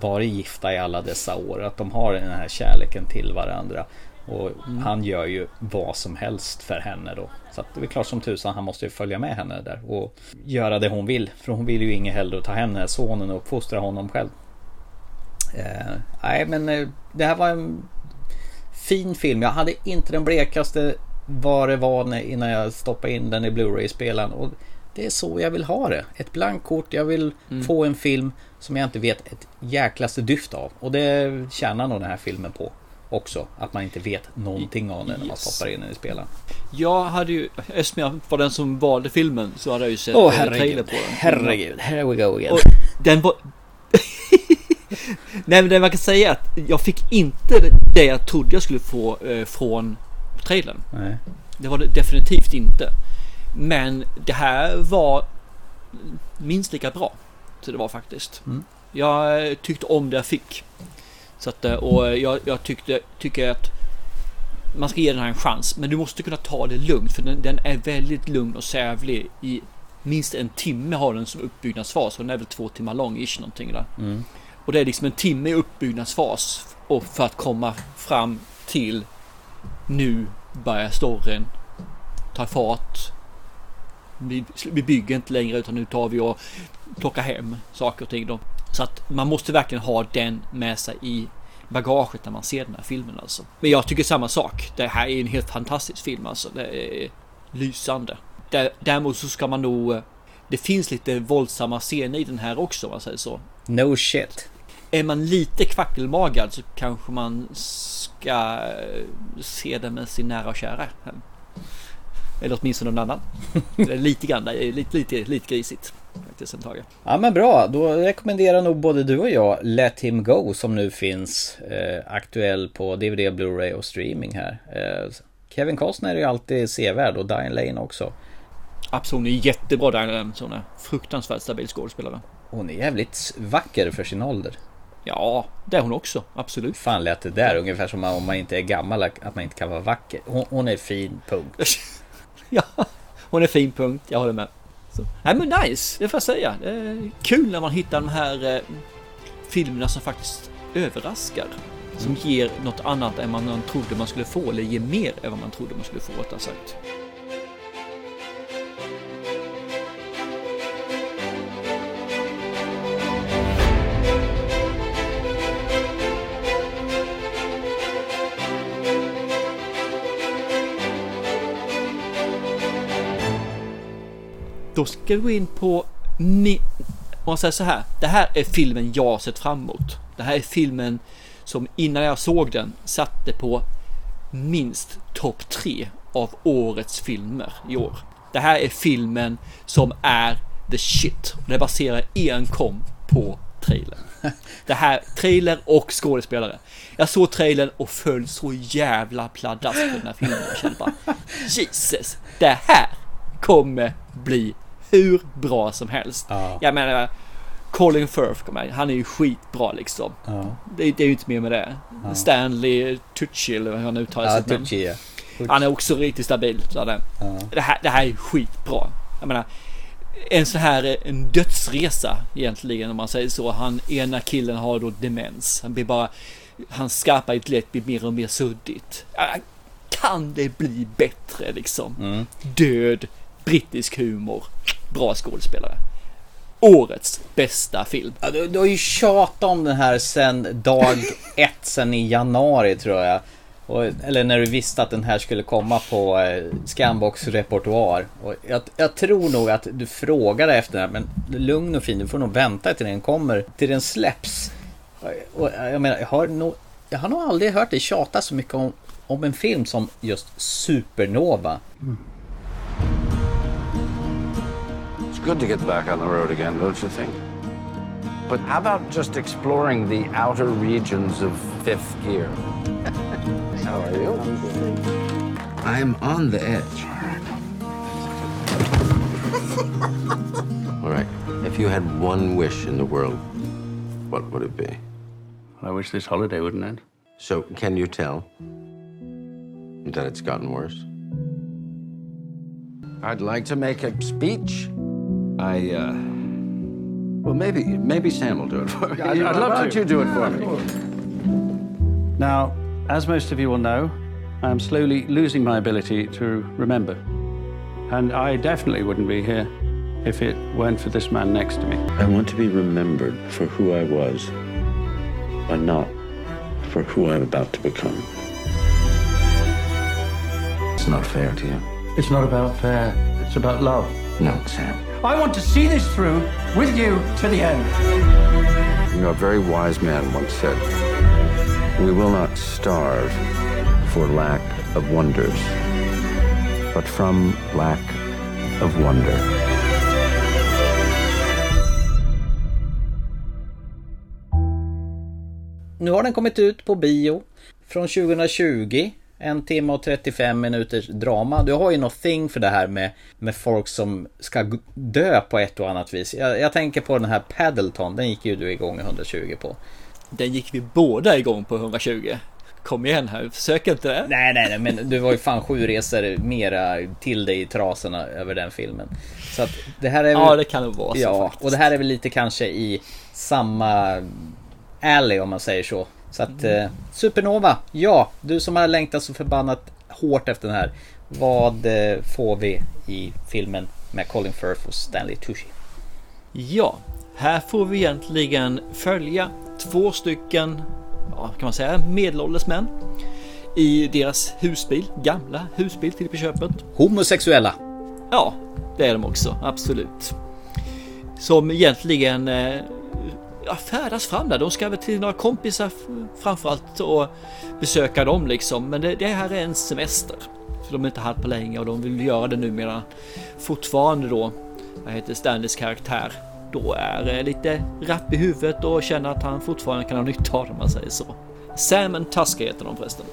varit gifta i alla dessa år. Att de har den här kärleken till varandra. Och han gör ju vad som helst för henne då. Så att det är klart som tusan han måste ju följa med henne där och göra det hon vill. För hon vill ju inget hellre att ta hem den här sonen och uppfostra honom själv. Eh, nej men eh, det här var en fin film. Jag hade inte den blekaste vad det var när, innan jag stoppade in den i Blu-ray-spelaren. Och det är så jag vill ha det. Ett blankt kort. Jag vill få en film som jag inte vet ett jäklaste dyft av. Och det tjänar nog den här filmen på också. Att man inte vet någonting om den när man stoppar in den i spelaren. Jag hade ju, eftersom jag var den som valde filmen så hade jag ju sett eh, trailer på den. Herregud. Here we go again. Och den var... [LAUGHS] Nej men det man kan säga är att jag fick inte det jag trodde jag skulle få eh, från trailern. Nej. Det var det definitivt inte. Men det här var minst lika bra. Så det var faktiskt. Mm. Jag eh, tyckte om det jag fick. Så att, eh, och jag, jag tyckte, tycker att man ska ge den här en chans. Men du måste kunna ta det lugnt. För den, den är väldigt lugn och sävlig. I minst en timme har den som uppbyggnadsfas. Och den är väl två timmar lång ish någonting där. Mm. Och det är liksom en timme i uppbyggnadsfas. Och för att komma fram till nu börjar storyn ta fart. Vi, vi bygger inte längre utan nu tar vi och plockar hem saker och ting då. Så att man måste verkligen ha den med sig i bagaget när man ser den här filmen alltså. Men jag tycker samma sak. Det här är en helt fantastisk film alltså. Det är lysande. Dä- Däremot så ska man nog... eh, Det finns lite våldsamma scener i den här också om man säger så. No shit. Är man lite kvackelmagad så kanske man ska eh, se den med sin nära och kära. Eller åtminstone någon annan. [LAUGHS] Lite grann, lite, lite, lite grisigt. Faktiskt en tag. Ja men bra, då rekommenderar nog både du och jag Let Him Go som nu finns eh, aktuell på DVD, Blu-ray och streaming här. Eh, Kevin Costner är ju alltid sevärd och Diane Lane också. Absolut, hon är jättebra Diana Lemon. Hon är fruktansvärt stabil skådespelare. Hon är jävligt vacker för sin ålder. Ja, det är hon också. Absolut. Fan lät det där ungefär som om man inte är gammal att man inte kan vara vacker. Hon, hon är fin, punkt. [LAUGHS] ja, hon är fin punkt. Jag håller med. Så. Nej men nice, det får jag säga. Det är kul när man hittar de här eh, filmerna som faktiskt överraskar. Som ger något annat än man trodde man skulle få, eller ger mer än vad man trodde man skulle få rättare sagt. Då ska vi gå in på om man säger så här. Det här är filmen jag har sett fram emot. Det här är filmen som innan jag såg den satte på minst topp tre av årets filmer i år. Det här är filmen som är the shit. Det baserar enkom på trailern. [LAUGHS] Det här, trailer och skådespelare. Jag såg trailern och föll så jävla pladask för den här filmen. Jag kände bara [LAUGHS] Jesus, det här kommer bli hur bra som helst. Ja. Jag menar, Colin Firth kommer han är ju skitbra liksom. Ja, Det, det är ju inte mer med det. Stanley Tucci eller hur han uttalar ja sitt namn. Tucci ja. Han är också riktigt stabil. Så det. Ja. Det, här, det här är skitbra. Jag menar, en sån här en dödsresa egentligen om man säger så. Han ena killen har då demens. Han blir bara, hans skarpa intellekt blir mer och mer suddigt. Ja, Kan det bli bättre liksom? Mm. Död, brittisk humor, bra skådespelare. Årets bästa film. Ja, du, du har ju tjatat om den här sen dag [LAUGHS] ett, sen i januari tror jag. Och, eller när du visste att den här skulle komma på eh, Scambox repertoar. Och jag, jag tror nog att du frågade efter den här, men lugn och fin, du får nog vänta till den kommer, till den släpps. Och, och, jag menar, jag har nog, jag har nog aldrig hört dig tjata så mycket om, om en film som just Supernova. It's good to get back on the road again, don't you think? But how about just exploring the outer regions of fifth gear? [LAUGHS] how are you? I'm on the edge. All right. If you had one wish in the world, what would it be? I wish this holiday wouldn't end. So, can you tell that it's gotten worse? I'd like to make a speech. I, uh. Well, maybe maybe Sam will do it for me. I'd, I'd love to. don't you do it for me? Now, as most of you will know, I am slowly losing my ability to remember. And I definitely wouldn't be here if it weren't for this man next to me. I want to be remembered for who I was, but not for who I'm about to become. It's not fair to you. It's not about fair, it's about love. No, Sam. I want to see this through with you to the end. You know, a very wise man once said, We will not starve for lack of wonders, but from lack of wonder. Nu har den kommit ut på bio från 2020. En timme och 35 minuters drama. Du har ju något thing för det här med, med folk som ska dö på ett och annat vis. Jag, jag tänker på den här Paddleton, den gick ju du igång i 120 på. Den gick vi båda igång på 120. Kom igen här, försök inte det. Nej, nej, nej, men du var ju fan sju resor mera till dig i trasorna över den filmen. Så att det här är väl... Ja, det kan nog vara så Ja, faktiskt. och det här är väl lite kanske i samma alley om man säger så. Så att eh, Supernova, ja, du som har längtat så förbannat hårt efter den här. Vad eh, får vi i filmen med Colin Firth och Stanley Tucci? Ja, här får vi egentligen följa två stycken, ja, kan man säga, medelålders män i deras husbil, gamla husbil till på köpet. Homosexuella. Ja, det är de också, absolut. Som egentligen eh, ja, färdas fram där. De ska väl till några kompisar framförallt och besöka dem liksom. Men det, det här är en semester. För de har inte haft på länge och de vill göra det numera. Fortfarande då, vad heter Stanleys karaktär, då är eh, lite rapp i huvudet och känner att han fortfarande kan ha nytta av det om man säger så. Sam and Tusker heter de förresten.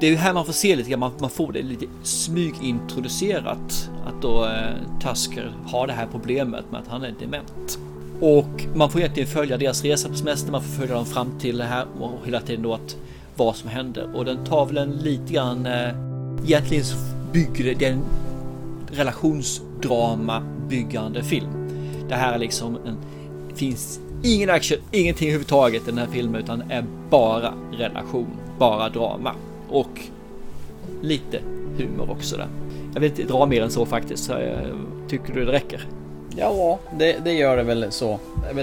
Det är ju här man får se lite grann, man, man får det lite smygintroducerat. Att då eh, Tusker har det här problemet med att han är dement. Och man får egentligen följa deras resa på semester, man får följa dem fram till det här och hela tiden då att vad som händer. Och den tar väl en lite grann, eh, egentligen så bygger det, det är en relationsdrama byggande film. Det här är liksom en, det finns ingen action, ingenting överhuvudtaget i den här filmen utan är bara relation, bara drama och lite humor också där. Jag vill inte dra mer än så faktiskt. så jag- Tycker du det räcker? Ja, det, det gör det väl så.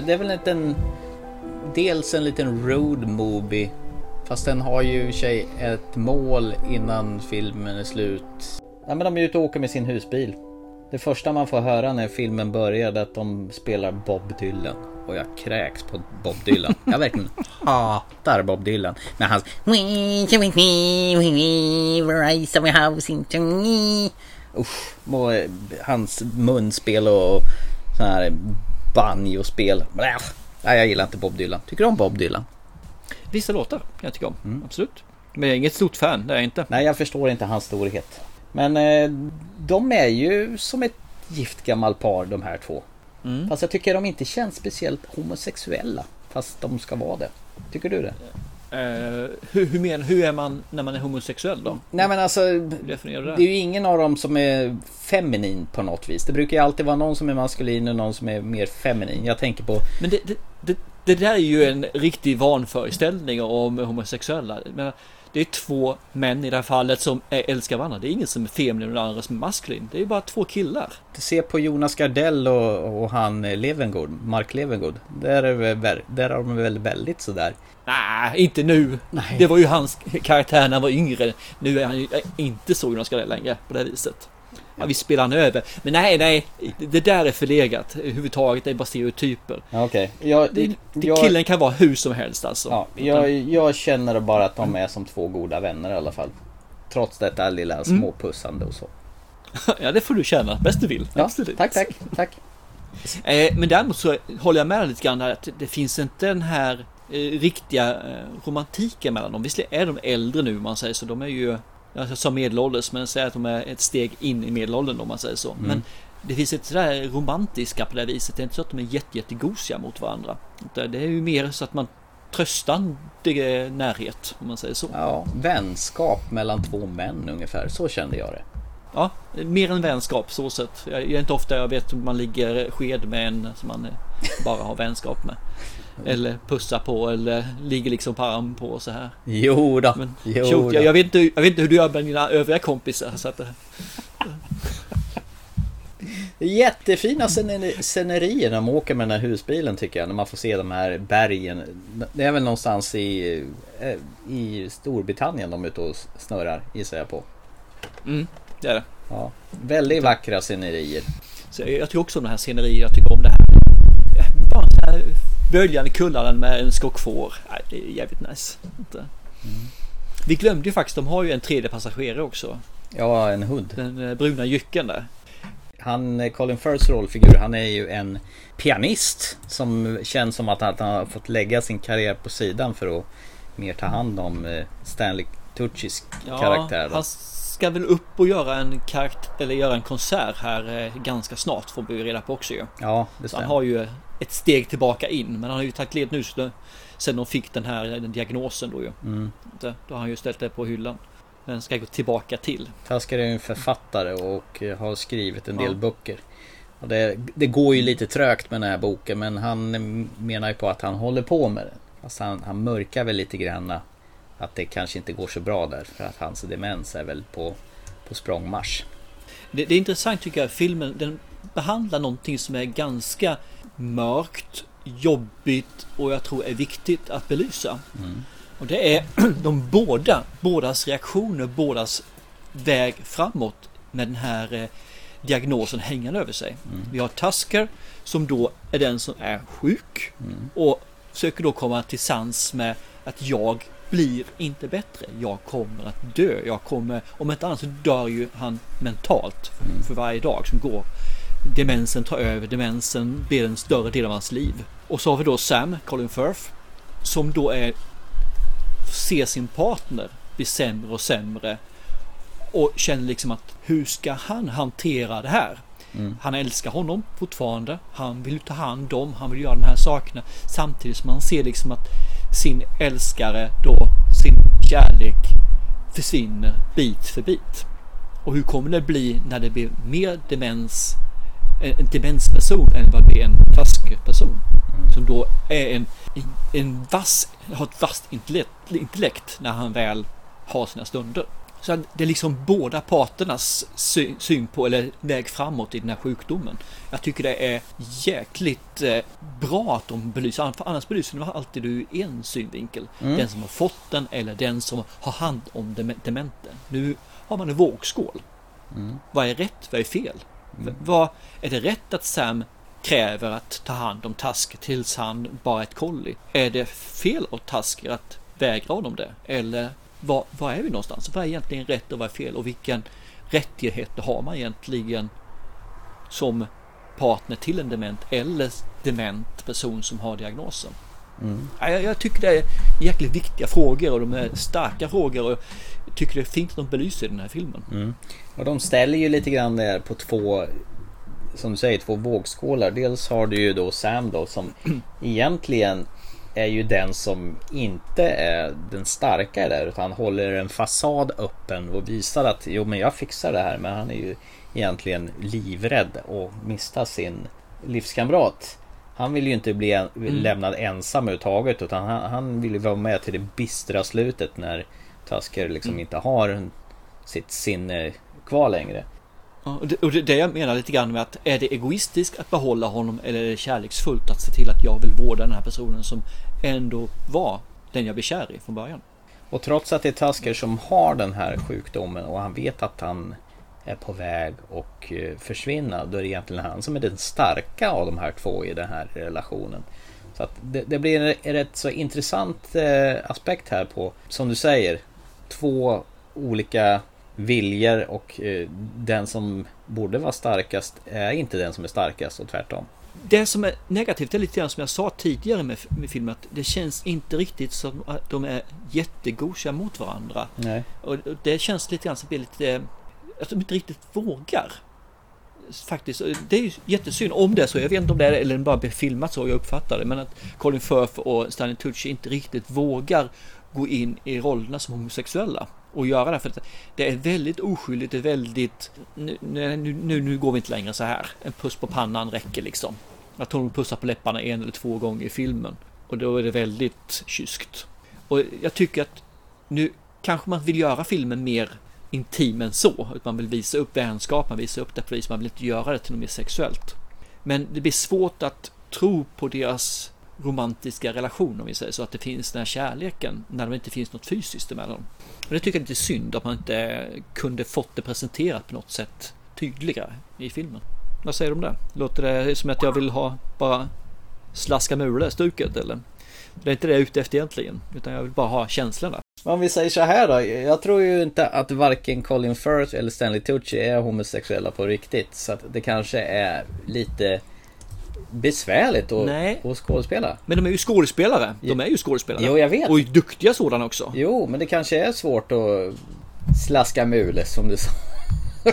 Det är väl inte en... Dels en liten road movie. Fast den har ju i sig ett mål innan filmen är slut. Ja, men de är ute och åker med sin husbil. Det första man får höra när filmen börjar är att de spelar Bob Dylan. Och jag kräks på Bob Dylan. Jag verkligen hatar Bob Dylan. Med hans... Usch, eh, hans munspel och sån här banjospel. Nej, jag gillar inte Bob Dylan. Tycker du om Bob Dylan? Vissa låtar kan jag tycka om, absolut. Men jag är inget stort fan, det är jag inte. Nej, jag förstår inte hans storhet. Men eh, de är ju som ett gift gammalt par de här två. Mm. Fast jag tycker de inte känns speciellt homosexuella. Fast de ska vara det. Tycker du det? Eh, hur, hur, men, hur är man när man är homosexuell då? Nej men alltså, det är ju ingen av dem som är feminin på något vis. Det brukar ju alltid vara någon som är maskulin och någon som är mer feminin. Jag tänker på Men det, det, det, det där är ju en riktig vanföreställning om homosexuella. Men det är två män i det här fallet som är- älskar varandra. Det är ingen som är feminin och den andra som är maskulin. Det är bara två killar. Se på Jonas Gardell och, och han eh, Levengood, Mark Levengood. Där, är väl, där har de väl väldigt sådär. Nej, inte nu. Nej. Det var ju hans karaktär när han var yngre. Nu är han ju inte så Jonas Gardell längre på det viset. Ja, vi spelar han över. Men nej, nej. Det där är förlegat. Överhuvudtaget, det är bara stereotyper. Okej. Jag, Det, det, jag- killen kan vara hur som helst alltså. Ja, jag, jag känner bara att de är som två goda vänner i alla fall. Trots detta lilla småpussande och så. [LAUGHS] Ja, det får du känna. Bäst du vill. Ja, Absolut. tack, tack, tack. Eh, men däremot så håller jag med dig lite grann att det finns inte den här eh, riktiga eh, romantiken mellan dem. Visserligen är de äldre nu man säger så. De är ju, jag sa medelålders, men säg att de är ett steg in i medelåldern om man säger så. Mm. Men det finns ett sådär romantiska på det viset. Det är inte så att de är jätte, jättegosiga mot varandra. Det är ju mer så att man tröstande närhet om man säger så. Ja, vänskap mellan två män ungefär. Så kände jag det. Ja, mer än vänskap så sätt. Jag är inte ofta jag vet att man ligger sked med en som man bara har vänskap med. Eller pussar på eller ligger liksom på arm på så här. Jo då. Men, jo shoot, jag, jag, vet inte, jag vet inte hur du gör med dina övriga kompisar. Så att, Jättefina scenerier när de åker med den här husbilen tycker jag. När man får se de här bergen. Det är väl någonstans i, eh, i Storbritannien de är ute och snurrar gissar jag på. Mm, det är det. Ja, väldigt vackra scenerier. Så jag, jag tycker också om de här scenerier. Böljande kullaren med en skock får. Det är jävligt nice. Mm. Vi glömde ju faktiskt, de har ju en tredje passagerare också. Ja, en hund. Den eh, bruna jycken där. Han, eh, Colin Firths rollfigur, han är ju en pianist som känns som att han har fått lägga sin karriär på sidan för att mer ta hand om eh, Stanley Tuccis ja, karaktär. Då. Han ska väl upp och göra en karaktär, eller göra en konsert här ganska snart får vi reda på också ju. Ja, det stämmer. Så han har ju ett steg tillbaka in, men han har ju tagit led nu sen de fick den här den diagnosen då ju. Mm. Då har han ju ställt det på hyllan. Den ska gå tillbaka till. Tasker är en författare och eh, har skrivit en del ja. böcker. Det, det, går ju lite trögt med den här boken men han menar ju på att han håller på med den. Fast han, han mörkar väl lite grann att det kanske inte går så bra där för att hans demens är väl på, på språngmarsch. Det, det är intressant tycker jag, filmen den behandlar någonting som är ganska mörkt, jobbigt och jag tror är viktigt att belysa. Mm. Och det är [CLEARS THROAT] de båda, bådas reaktioner, bådas väg framåt med den här eh, diagnosen hängande över sig. Mm. Vi har Tasker som då är den som är sjuk mm. och försöker då komma till sans med att jag blir inte bättre. Jag kommer att dö. Jag kommer, om inte annat så dör ju han mentalt för, mm. för varje dag som går. Demensen tar över, demensen blir en större del av hans liv. Och så har vi då Sam, Colin Firth, som då är ser sin partner bli sämre och sämre och känner liksom att hur ska han hantera det här? Mm. Han älskar honom fortfarande. Han vill ta hand om, han vill göra de här sakerna samtidigt som han ser liksom att sin älskare då, sin kärlek försvinner bit för bit. Och hur kommer det bli när det blir mer demens, en demensperson än vad det är en taskperson? Mm. Som då är en, en vass, har ett vasst intellekt, intellekt när han väl har sina stunder. Så det är liksom båda parternas syn på eller väg framåt i den här sjukdomen. Jag tycker det är jäkligt eh, bra att de belyser, annars belyser de alltid du en synvinkel. Mm. Den som har fått den eller den som har hand om dementen. Nu har man en vågskål. Mm. Vad är rätt? Vad är fel? Mm. Vad, är det rätt att Sam kräver att ta hand om Task tills han bara är ett kolli? Är det fel åt Tasker att vägra honom det? Eller var, var är vi någonstans? Vad är egentligen rätt och vad är fel? Och vilken rättigheter har man egentligen som partner till en dement eller dement person som har diagnosen? Mm. Jag, jag, tycker det är jäkligt viktiga frågor och de är starka frågor och tycker det är fint att de belyser den här filmen. Mm. Och de ställer ju lite grann där på två som du säger, två vågskålar. Dels har du ju då Sam då som [CLEARS THROAT] egentligen är ju den som inte är den starka där utan håller en fasad öppen och visar att jo men jag fixar det här men han är ju egentligen livrädd och mista sin livskamrat. Han vill ju inte bli en, mm. lämnad ensam överhuvudtaget utan han, han vill ju vara med till det bistra slutet när Tasker liksom mm. inte har sitt sinne kvar längre. och, det, och det, det jag menar lite grann med att är det egoistiskt att behålla honom eller är det kärleksfullt att se till att jag vill vårda den här personen som ändå var den jag blev kär i från början. Och trots att det är Tasker som har den här sjukdomen och han vet att han är på väg och eh, försvinna. Då är det egentligen han som är den starka av de här två i den här relationen. Så att det, det blir en rätt så intressant eh, aspekt här på, som du säger, två olika viljor och eh, den som borde vara starkast är inte den som är starkast och tvärtom. Det som är negativt är lite grann som jag sa tidigare med, med filmen att det känns inte riktigt som att de är jättegosiga mot varandra. Nej. Och det känns lite grann som att det lite att de inte riktigt vågar faktiskt, det är ju jättesynd om det är så. Jag vet inte om det är eller bara blir filmat så jag uppfattar det. Men att Colin Firth och Stanley Tucci inte riktigt vågar gå in i rollerna som homosexuella och göra det. För att det är väldigt oskyldigt, det är väldigt, nu, nu, nu, nu går vi inte längre så här. En puss på pannan räcker liksom. Att hon pussar på läpparna en eller två gånger i filmen. Och då är det väldigt kyskt. Och jag tycker att nu kanske man vill göra filmen mer intim än så. Att man vill visa upp vänskap, man visar upp det på vis, man vill inte göra det till något mer sexuellt. Men det blir svårt att tro på deras romantiska relation om vi säger så, att det finns den här kärleken när det inte finns något fysiskt emellan. Och det tycker jag är lite synd att man inte kunde fått det presenterat på något sätt tydligare i filmen. Vad säger du om det? Låter det som att jag vill ha bara slaska mule stuket eller? Det är inte det jag är ute efter egentligen, utan jag vill bara ha känslorna. Om vi säger så här då. Jag tror ju inte att varken Colin Firth eller Stanley Tucci är homosexuella på riktigt. Så att det kanske är lite besvärligt att, Nej. att skådespela. Men de är ju skådespelare. De är ju skådespelare. Jo, jag vet. Och duktiga sådana också. Jo, men det kanske är svårt att slaska mule som du sa. [LAUGHS]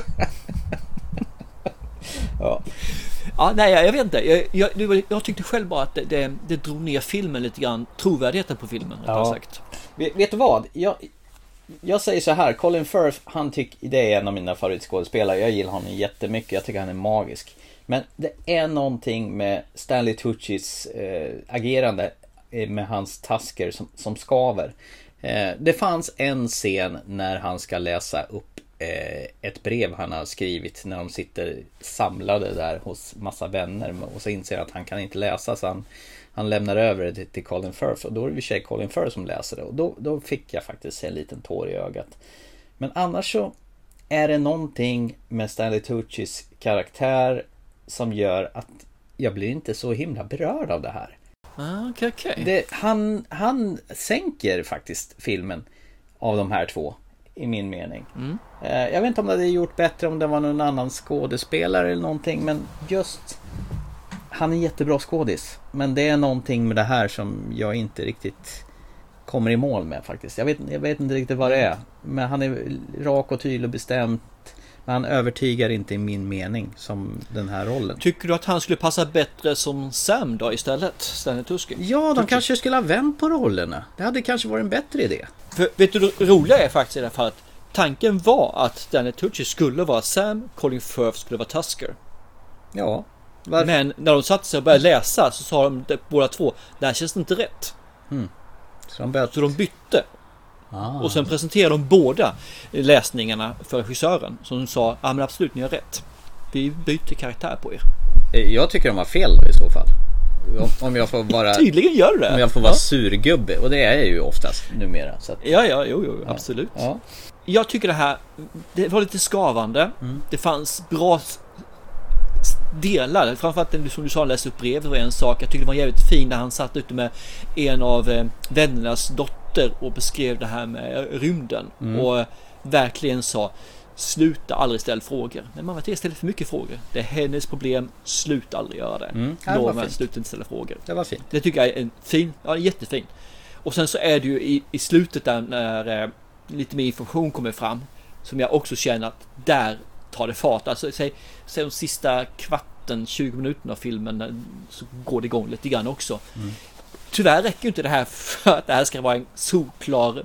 ja. Ja, nej, jag vet inte. Jag, jag, jag tyckte själv bara att det, det, det drog ner filmen lite grann. Trovärdigheten på filmen, ja. sagt. Vet, vet, du vad? Jag, jag säger så här. Colin Firth, han tycker det är en av mina favoritskådespelare. Jag gillar honom jättemycket. Jag tycker han är magisk. Men det är någonting med Stanley Tuccis eh, agerande eh, med hans tasker som, som skaver. Eh, det fanns en scen när han ska läsa upp eh, ett brev han har skrivit när de sitter samlade där hos massa vänner och så inser att han kan inte läsa så han, han lämnar över det till Colin Firth och då är det i sig Colin Firth som läser det och då, då fick jag faktiskt en liten tår i ögat. Men annars så är det någonting med Stanley Tuccis karaktär som gör att jag blir inte så himla berörd av det här. Ah, okay, okay. Det, han, han sänker faktiskt filmen av de här två. I min mening. Mm. Jag vet inte om det hade gjort bättre om det var någon annan skådespelare eller någonting. Men just Han är jättebra skådis. Men det är någonting med det här som jag inte riktigt kommer i mål med faktiskt. Jag vet, jag vet inte riktigt vad det är. Men han är rak och tydlig och bestämt. Han övertygar inte i min mening som den här rollen. Tycker du att han skulle passa bättre som Sam då istället? Stanley Tuski? Ja, de kanske skulle ha vänt på rollerna. Det hade kanske varit en bättre idé. För, vet du det roliga är faktiskt i det här fallet. Tanken var att Stanley Tucci skulle vara Sam, Colin Firth skulle vara Tusker. Ja. Varför? Men när de satte sig och började läsa så sa de båda två, det här känns inte rätt. Mm. Så, de så de bytte. Ah. Och sen presenterade de båda läsningarna för regissören. Som sa, ja men absolut, ni har rätt. Vi byter karaktär på er. Jag tycker de har fel då i så fall. Om jag får vara... Tydligen gör det. Om jag får vara ja. surgubbe. Och det är jag ju oftast numera. Så att... Ja, ja, jo, jo, absolut. Ja. Jag tycker det här, det var lite skavande. Mm. Det fanns bra delar. Framförallt som du sa, läste upp brevet var en sak. Jag tyckte det var jävligt fin när han satt ute med en av eh, vännernas dotter och beskrev det här med rymden. Mm. Och verkligen sa Sluta aldrig ställa frågor. Men man vet jag ställer för mycket frågor. Det är hennes problem. Sluta aldrig göra det. Mm. Lova sluta inte ställa frågor. Det var fint. Det tycker jag är en fin, ja jättefin. Och sen så är det ju i, i slutet där när eh, lite mer information kommer fram. Som jag också känner att där tar det fart. Alltså säg, säg de sista kvarten, 20 minuterna av filmen så går det igång lite grann också. Mm. Tyvärr räcker inte det här för att det här ska vara en solklar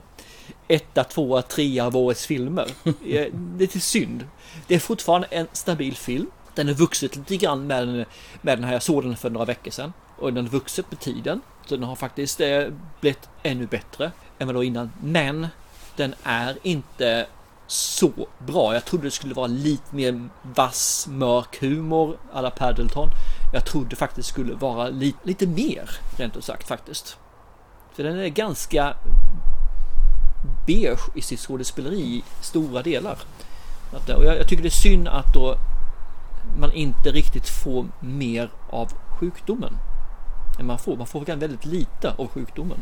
etta, tvåa, trea av årets filmer. Det är lite synd. Det är fortfarande en stabil film. Den har vuxit lite grann med den, med den här. Jag såg den för några veckor sedan. Och den har vuxit med tiden. Så den har faktiskt eh, blivit ännu bättre än vad då innan. Men den är inte så bra. Jag trodde det skulle vara lite mer vass, mörk humor alla Paddleton. Jag trodde faktiskt skulle vara lite, lite mer, rent ut sagt faktiskt. För den är ganska beige i sitt skådespeleri i stora delar. Och jag, tycker det är synd att då man inte riktigt får mer av sjukdomen. Än man får. Man får väldigt lite av sjukdomen.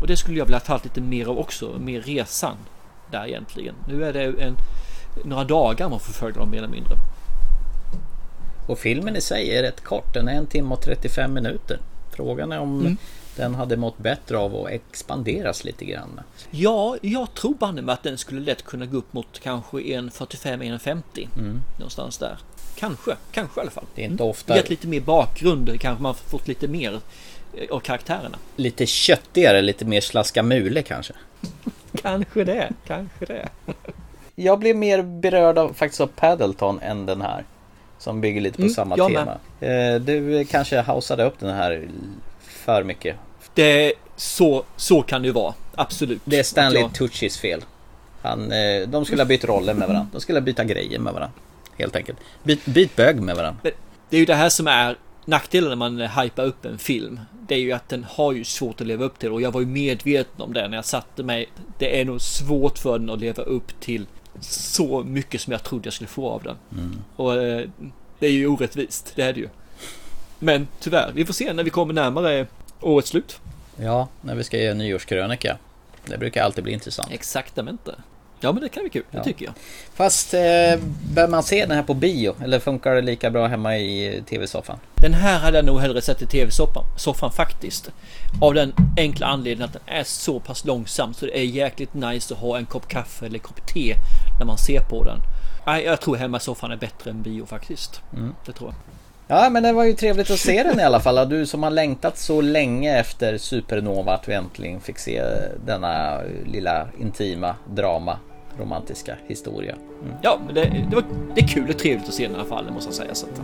Och det skulle jag vilja ha lite mer av också, mer resan där egentligen. Nu är det en, några dagar man får följa dem mer eller mindre. Och filmen i sig är rätt kort, den är en timme och 35 minuter. Frågan är om mm. den hade mått bättre av att expanderas lite grann. Ja, jag tror banne mig att den skulle lätt kunna gå upp mot kanske 1.45-1.50. Mm. Någonstans där. Kanske, kanske i alla fall. Det är inte ofta... Gett lite mer bakgrund, kanske man fått lite mer eh, av karaktärerna. Lite köttigare, lite mer slaska mule kanske. [LAUGHS] Kanske det, kanske det. [LAUGHS] Jag blev mer berörd av faktiskt av Paddleton än den här. Som bygger lite på Mm, samma jag tema. Eh, Du kanske hausade upp den här för mycket. Det så, så kan det ju vara. Absolut. Det är Stanley Ja. Tuccis fel. Han, eh, de skulle ha bytt roller med varandra. De skulle ha byta grejer med varandra. Helt enkelt. Byt, byt bög med varandra. Det är ju det här som är nackdelen när man hypar upp en film. Det är ju att den har ju svårt att leva upp till och jag var ju medveten om det när jag satte mig. Det är nog svårt för den att leva upp till så mycket som jag trodde jag skulle få av den. Mm. Och eh, det är ju orättvist, det är det ju. Men tyvärr, vi får se när vi kommer närmare årets slut. Ja, när vi ska göra nyårskrönika. Det brukar alltid bli intressant. Exaktamente. Ja men det kan bli kul, det Ja. tycker jag. Fast eh, bör man se den här på bio? Eller funkar det lika bra hemma i tv-soffan? Den här hade jag nog hellre sett i tv-soffan soffan faktiskt. Av den enkla anledningen att den är så pass långsam så det är jäkligt nice att ha en kopp kaffe eller kopp te när man ser på den. Nej, jag tror hemma i soffan är bättre än bio faktiskt. Mm. Det tror jag. Ja, men det var ju trevligt att se den i alla fall. Du som har längtat så länge efter Supernova att vi äntligen fick se denna lilla intima drama romantiska historia. Mm. Ja, men det, det, var, det är kul och trevligt att se den i alla fall, det måste jag säga. Så att,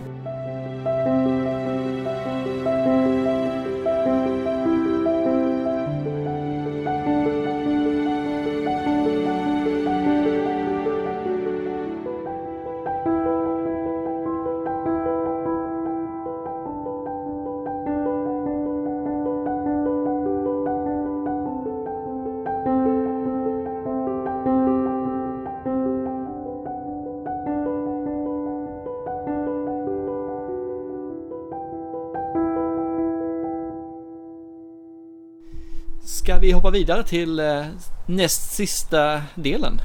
vi hoppa vidare till eh, näst sista delen?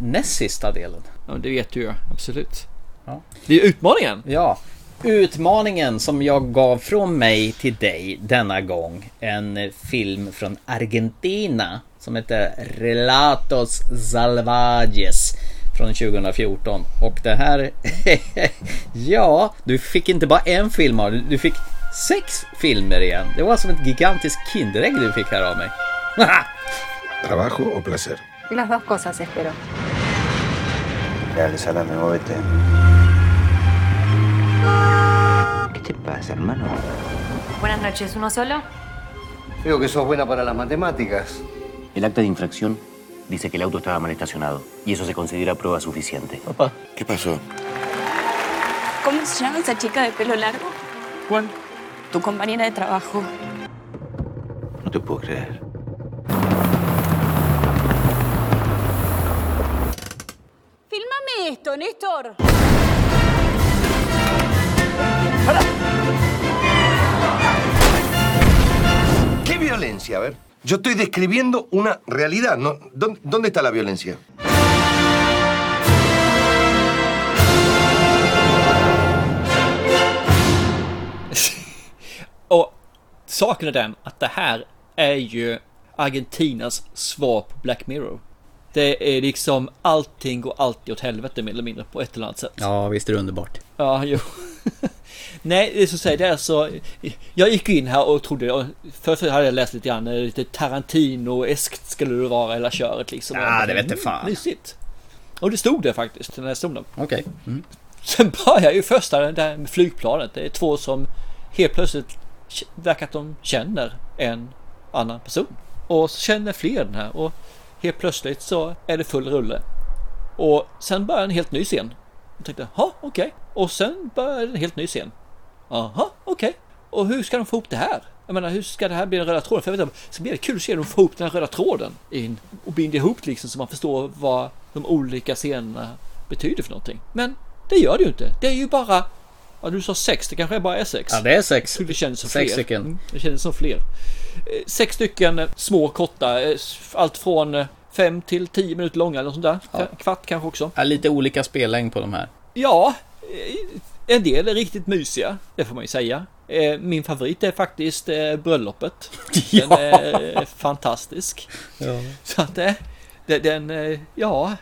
Näst sista delen? Ja, det vet du ju, absolut. Ja. Det är utmaningen. Ja. Utmaningen som jag gav från mig till dig denna gång. En film från Argentina som heter Relatos Salvajes från 2014. Och det här... [LAUGHS] ja, du fick inte bara en film av du fick sex filmer igen. Det var som ett gigantiskt Kinderägg du fick här av mig. [LAUGHS] ¿Trabajo o placer? Las dos cosas, espero. Dale, salame, muévete. ¿Qué te pasa, hermano? Buenas noches, ¿uno solo? Veo que sos buena para las matemáticas. El acta de infracción dice que el auto estaba mal estacionado y eso se considera prueba suficiente. Papá. ¿Qué pasó? ¿Cómo se llama esa chica de pelo largo? ¿Cuál? Tu compañera de trabajo. No te puedo creer. Fílmame esto, Néstor. ¿Qué violencia? A ver. Yo estoy describiendo una realidad. ¿no? ¿Dónde, dónde está la violencia? Och saken är den att det här är ju Argentinas svar på Black Mirror. Det är liksom allting går alltid åt helvete mer eller mindre på ett eller annat sätt. Ja, visst är det underbart. Ja, jo. [LAUGHS] Nej, det är att säga, det är så. Jag gick in här och trodde, först hade jag läst lite grann, eh, lite Tarantino-eskt skulle det vara hela köret liksom. Ja, det vet Mm, fan. Mysigt. Och det stod det faktiskt när jag stod där. Okej. Mm. Sen börjar ju första där med flygplanet. Det är två som helt plötsligt verkar att de känner en annan person. Och så känner fler den här och helt plötsligt så är det full rulle. Och sen börjar en helt ny scen. Jag tänkte, ja okej. Och sen börjar en helt ny scen. Aha, okej. Och hur ska de få ihop det här? Jag menar, hur ska det här bli den röda tråden? För jag vet inte, så blir det kul att se hur de får ihop den här röda tråden in och binder ihop liksom så man förstår vad de olika scenerna betyder för någonting. Men det gör det ju inte. Det är ju bara Ja, du sa sex, det kanske bara är sex. Ja, det är sex. Det kändes som Sex fler. stycken. Mm, det kändes som fler. Eh, Sex stycken eh, små korta, eh, allt från fem till tio minuter långa eller något sånt där. Ja. Kvart kanske också. Ja, lite olika spellängd på de här. Ja, en del är riktigt mysiga, det får man ju säga. Min favorit är faktiskt bröllopet. [LAUGHS] Den är fantastisk. Ja. Så att det, den, ja,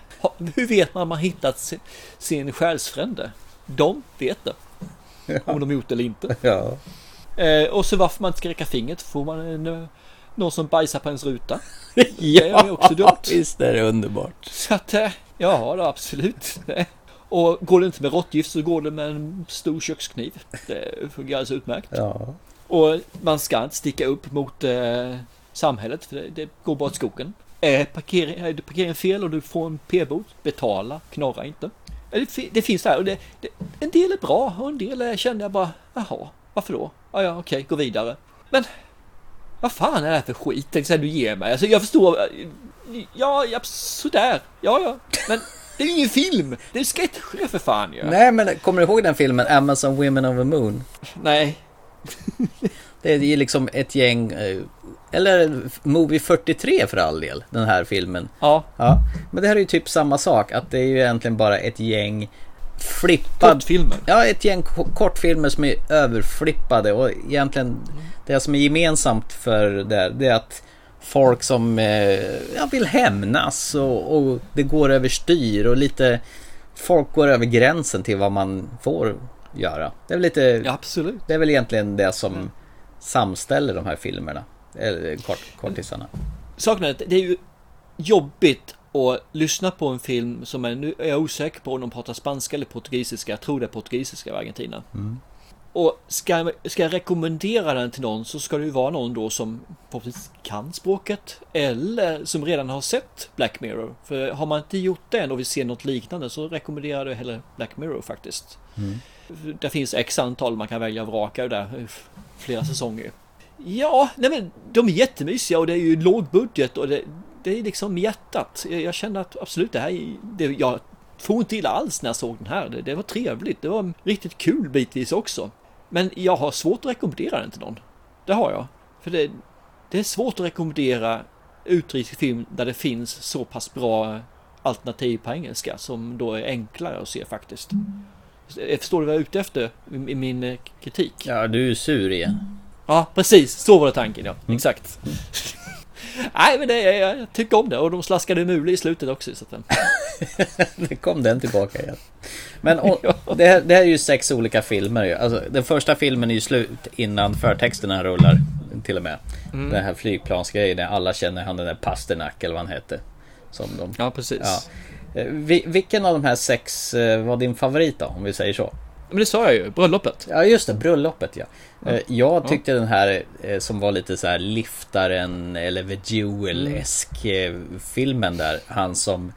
hur vet man om man hittat sin, sin själsfrände? De vet det. [LAUGHS] Om de gjort det eller inte. Ja. Eh, och så varför man inte ska räcka fingret får man en, eh, någon som bajsar på ens ruta. [LAUGHS] Det är också dumt. visst är det underbart. Så att, eh, ja, det absolut. Och går det inte med råttgift så går det med en stor kökskniv. Det fungerar alldeles utmärkt. Ja. Och man ska inte sticka upp mot eh, samhället för det, det går bara åt skogen. Är, parkering, är det parkeringen fel och du får en p-bot, betala, knorra inte. Ja, Det, det finns där och det, det, en del är bra och en del är, känner jag bara, jaha, varför då? Ja, ja, okej, gå vidare. Men vad fan är det här för skit jag, du ger mig? Alltså jag förstår, ja, ja, sådär, ja, ja, men det är ju ingen film, det är sketcher för fan ju. Nej, men kommer du ihåg den filmen Amazon Women of the Moon? Nej. Det är liksom ett gäng, eh, eller Movie 43 för all del, den här filmen. Ja. ja. Men det här är ju typ samma sak, att det är ju egentligen bara ett gäng flippad... Kortfilmer. Ja, ett gäng ko- kortfilmer som är överflippade och egentligen det som är gemensamt för det, det är att folk som eh, ja, vill hämnas och, och det går överstyr och lite folk går över gränsen till vad man får göra. Det är väl lite... Ja, absolut. Det är väl egentligen det som samställer de här filmerna. Eller kort, kortisarna. Saken är det är ju jobbigt att lyssna på en film som är, nu är jag osäker på om de pratar spanska eller portugisiska. Jag tror det är portugisiska i Argentina. Mm. Och ska, ska jag rekommendera den till någon så ska det ju vara någon då som förhoppningsvis kan språket eller som redan har sett Black Mirror. För har man inte gjort det än och vill se något liknande så rekommenderar jag hellre Black Mirror faktiskt. Mm. Det finns x antal man kan välja och vraka där, flera säsonger. Ja, nej men de är jättemysiga och det är ju låg budget och det, det är liksom hjärtat. Jag, jag känner att absolut det här, är- det, jag får inte illa alls när jag såg den här. Det, det var trevligt, det var riktigt kul bitvis också. Men jag har svårt att rekommendera den till någon. Det har jag. För det, det är svårt att rekommendera utrikes film där det finns så pass bra alternativ på engelska som då är enklare att se faktiskt. Jag förstår du vad jag är ute efter i i min eh, kritik? Ja, du är sur igen. Ja, precis. Så var det tanken, ja. Exakt. [LAUGHS] Nej, men det, jag, jag tycker om det. Och de slaskade mule i slutet också. Så att, Det [LAUGHS] kom den tillbaka igen. Men och, [LAUGHS] det, här, det här är ju sex olika filmer ju. Alltså, den första filmen är ju slut innan förtexterna rullar. Till och med. Mm. Den här flygplansgrejen där alla känner han den där Pasternak eller vad han hette. Som de, Ja, precis. Ja. Eh, vi- Vilken av de här sex eh, var din favorit då? Om vi säger så. Men det sa jag ju, bröllopet. Ja just det, bröllopet ja. Eh, Jag tyckte den här eh, som var lite så här liftaren eller The Jewel-esk eh, filmen där. Han som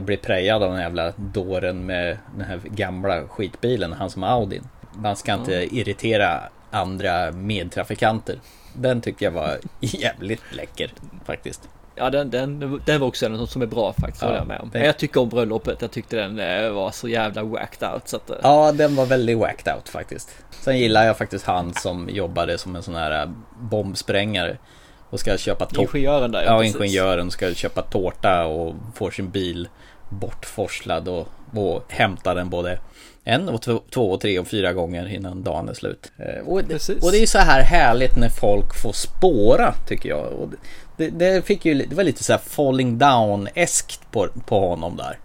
blir prejad av den jävla dåren med den här gamla skitbilen. Han som har Audin. Man ska inte irritera andra medtrafikanter. Den tyckte jag var [LAUGHS] jävligt läcker faktiskt. Ja, den, den, den var också något som är bra faktiskt. Ja, jag med om. det- Jag tycker om bröllopet. Jag tyckte den eh, var så jävla whacked out. Så att, eh, Ja, den var väldigt whacked out faktiskt. Sen gillar jag faktiskt han som jobbade som en sån här äh, bombsprängare. Och ska köpa tårta. Ingenjören där, ja, precis. ingenjören ska köpa tårta och får sin bil bortforslad och, och hämtar den både en och två, två och tre och fyra gånger innan dagen är slut. Eh, Och, och det är så här härligt när folk får spåra tycker jag. Och det, det, fick ju, det var lite så här falling down-eskt på, på honom där.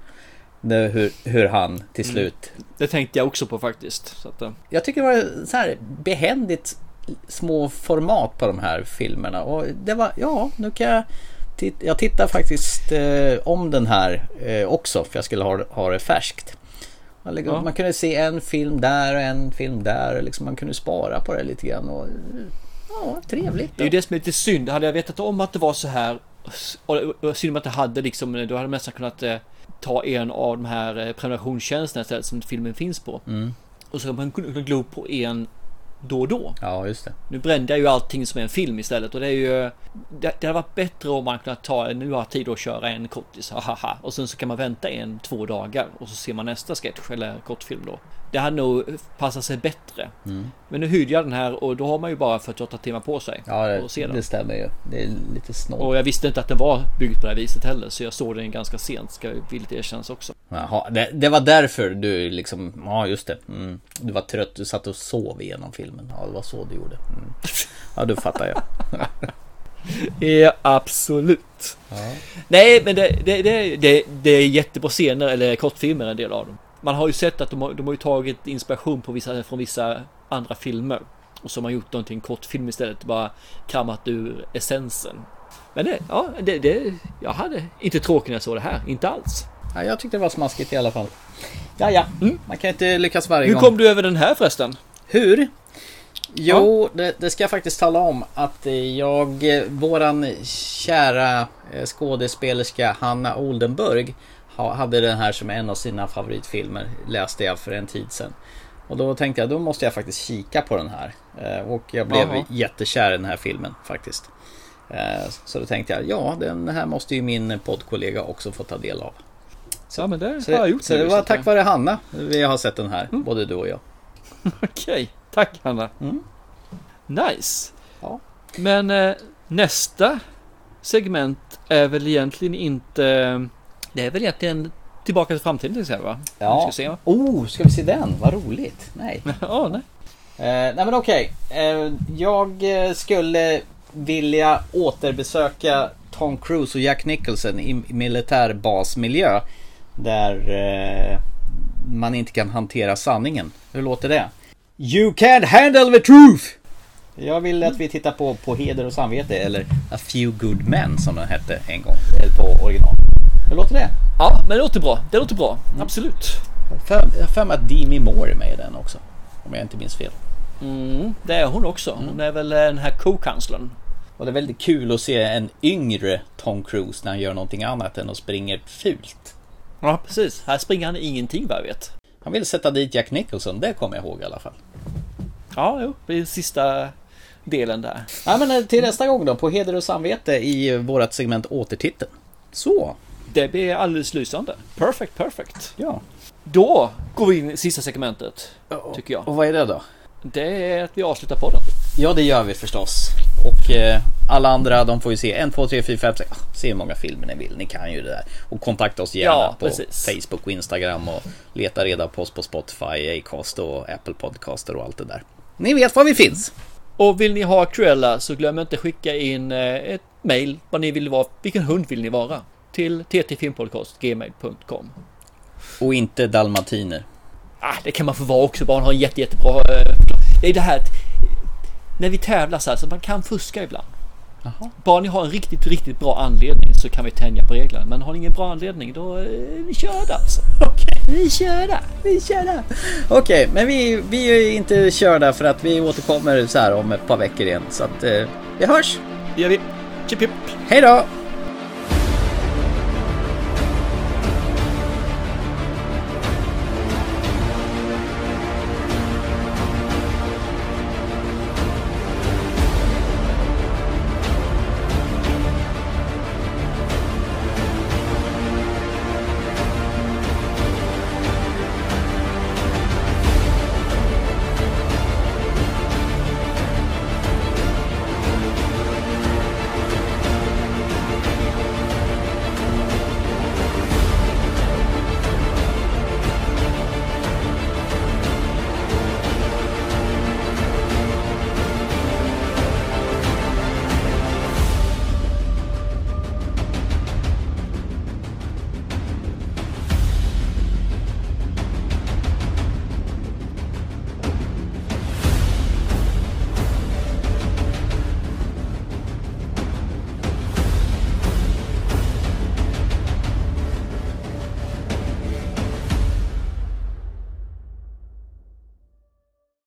Det, hur, hur han till Mm. slut Det tänkte jag också på faktiskt. Att, eh, jag tycker det var så här behändigt små format på de här filmerna och det var, ja, nu kan jag titta, jag tittar faktiskt eh, om den här eh, också för jag skulle ha, ha det färskt. Man, Ja. man kunde se en film där och en film där liksom man kunde spara på det lite grann och ja, trevligt. Det är ju det som är lite synd. Hade jag vetat om att det var så här och synd om att jag hade liksom, då hade jag nästan kunnat eh, ta en av de här eh, prenumerationstjänsterna istället som filmen finns på. Mm. Och så kan man kunna glo på en då och då. Ja, just det. Nu brände jag ju allting som en film istället och det är ju Det, det hade varit bättre om man kunnat ta Nu har jag tid att köra en kortis, haha Och sen så kan man vänta en, två dagar och så ser man nästa sketch eller kortfilm då det hade nog passat sig bättre. Mm. Men nu hyrde jag den här och då har man ju bara 48 timmar på sig. Ja, det, det stämmer ju. Det är lite snålt. Och jag visste inte att den var byggd på det här viset heller. Så jag såg den ganska sent, ska villigt erkännas också. Jaha, det, det var därför du liksom, ja just det. Mm. Du var trött, du satt och sov igenom filmen. Ja, det var så du gjorde. Mm. Ja, du fattar jag. [LAUGHS] Ja, absolut. Ja. Nej, men det, det, det, det, det är jättebra scener, eller kortfilmer en del av dem. Man har ju sett att de har, de har ju tagit inspiration på vissa, från vissa andra filmer. Och så har man gjort någonting kortfilm istället, bara kramat ur essensen. Men det, ja, det, det, jag hade inte tråkigt när jag såg det här, inte alls. Ja, jag tyckte det var smaskigt i alla fall. Ja, ja, man kan inte lyckas varje Hur gång. kom du över den här förresten? Hur? Jo, det, det ska jag faktiskt tala om att jag, eh, våran kära eh, skådespelerska Hanna Oldenburg hade den här som en av sina favoritfilmer, läste jag för en tid sedan. Och då tänkte jag, då måste jag faktiskt kika på den här. Eh, Och jag blev Jaha. jättekär i den här filmen faktiskt. Eh, Så då tänkte jag, ja den här måste ju min poddkollega också få ta del av. Så, ja, men det Så, har jag gjort så det var tack vare Hanna vi har sett den här, både du och jag. [LAUGHS] Okej, tack Hanna. Mm. Nice. Ja. Men eh, nästa segment är väl egentligen inte... Det är väl egentligen Tillbaka till framtiden till exempel va? Ja. Ska se. Oh, ska vi se den? Vad roligt. Nej. [LAUGHS] Ja, nej. Eh, nej men okej. Eh, jag eh, skulle vilja återbesöka Tom Cruise och Jack Nicholson i militärbasmiljö. Där eh, man inte kan hantera sanningen. Hur låter det? You can't handle the truth! Jag vill att vi tittar på På heder och samvete eller A few good men som den hette en gång. Eller på original. Hur låter det? Ja, men det låter bra. Det låter bra. Absolut. För, jag har för mig att Demi Moore är med i den också. Om jag inte minns fel. Mm, det är hon också. Hon är väl eh, den här co-kanslern. Och det är väldigt kul att se en yngre Tom Cruise när han gör någonting annat än att springa fult. Ja, precis. Här springer han ingenting vad jag vet. Han vill sätta dit Jack Nicholson, det kommer jag ihåg i alla fall. Ja, jo. Det är sista delen där. Ja men eh, till nästa gång då, på heder och samvete i vårat segment återtiteln. Så. Det blir alldeles lysande. Perfect, perfect. Ja. Då går vi in i sista segmentet. Tycker jag. Och vad är det då? Det är att vi avslutar podden. Ja det gör vi förstås. Och eh, alla andra de får ju se 1, 2, 3, 4, 5, 6. Se hur många filmer ni vill. Ni kan ju det där. Och kontakta oss gärna Ja, på precis. Facebook och Instagram. Och leta reda på oss på Spotify, Acast och Apple Podcaster och allt det där. Ni vet var vi finns. Och vill ni ha Cruella så glöm inte skicka in eh, ett mail vad ni vill vara. Vilken hund vill ni vara? Till ttfilmpodcast.gmail.com Och inte dalmatiner. Ah, det kan man få vara också. Barn har en jätte, jättebra... eh, Det är det här att när vi tävlar så här så man kan fuska ibland. Bara ni har en riktigt, riktigt bra anledning så kan vi tänja på reglerna. Men har ni ingen bra anledning då är vi körda alltså. [LAUGHS] Okej, vi kör där. Vi kör där. Okej, men vi, vi är inte körda för att vi återkommer så här om ett par veckor igen. Så att eh, vi hörs. Det gör vi. Chip, chip. Hej då!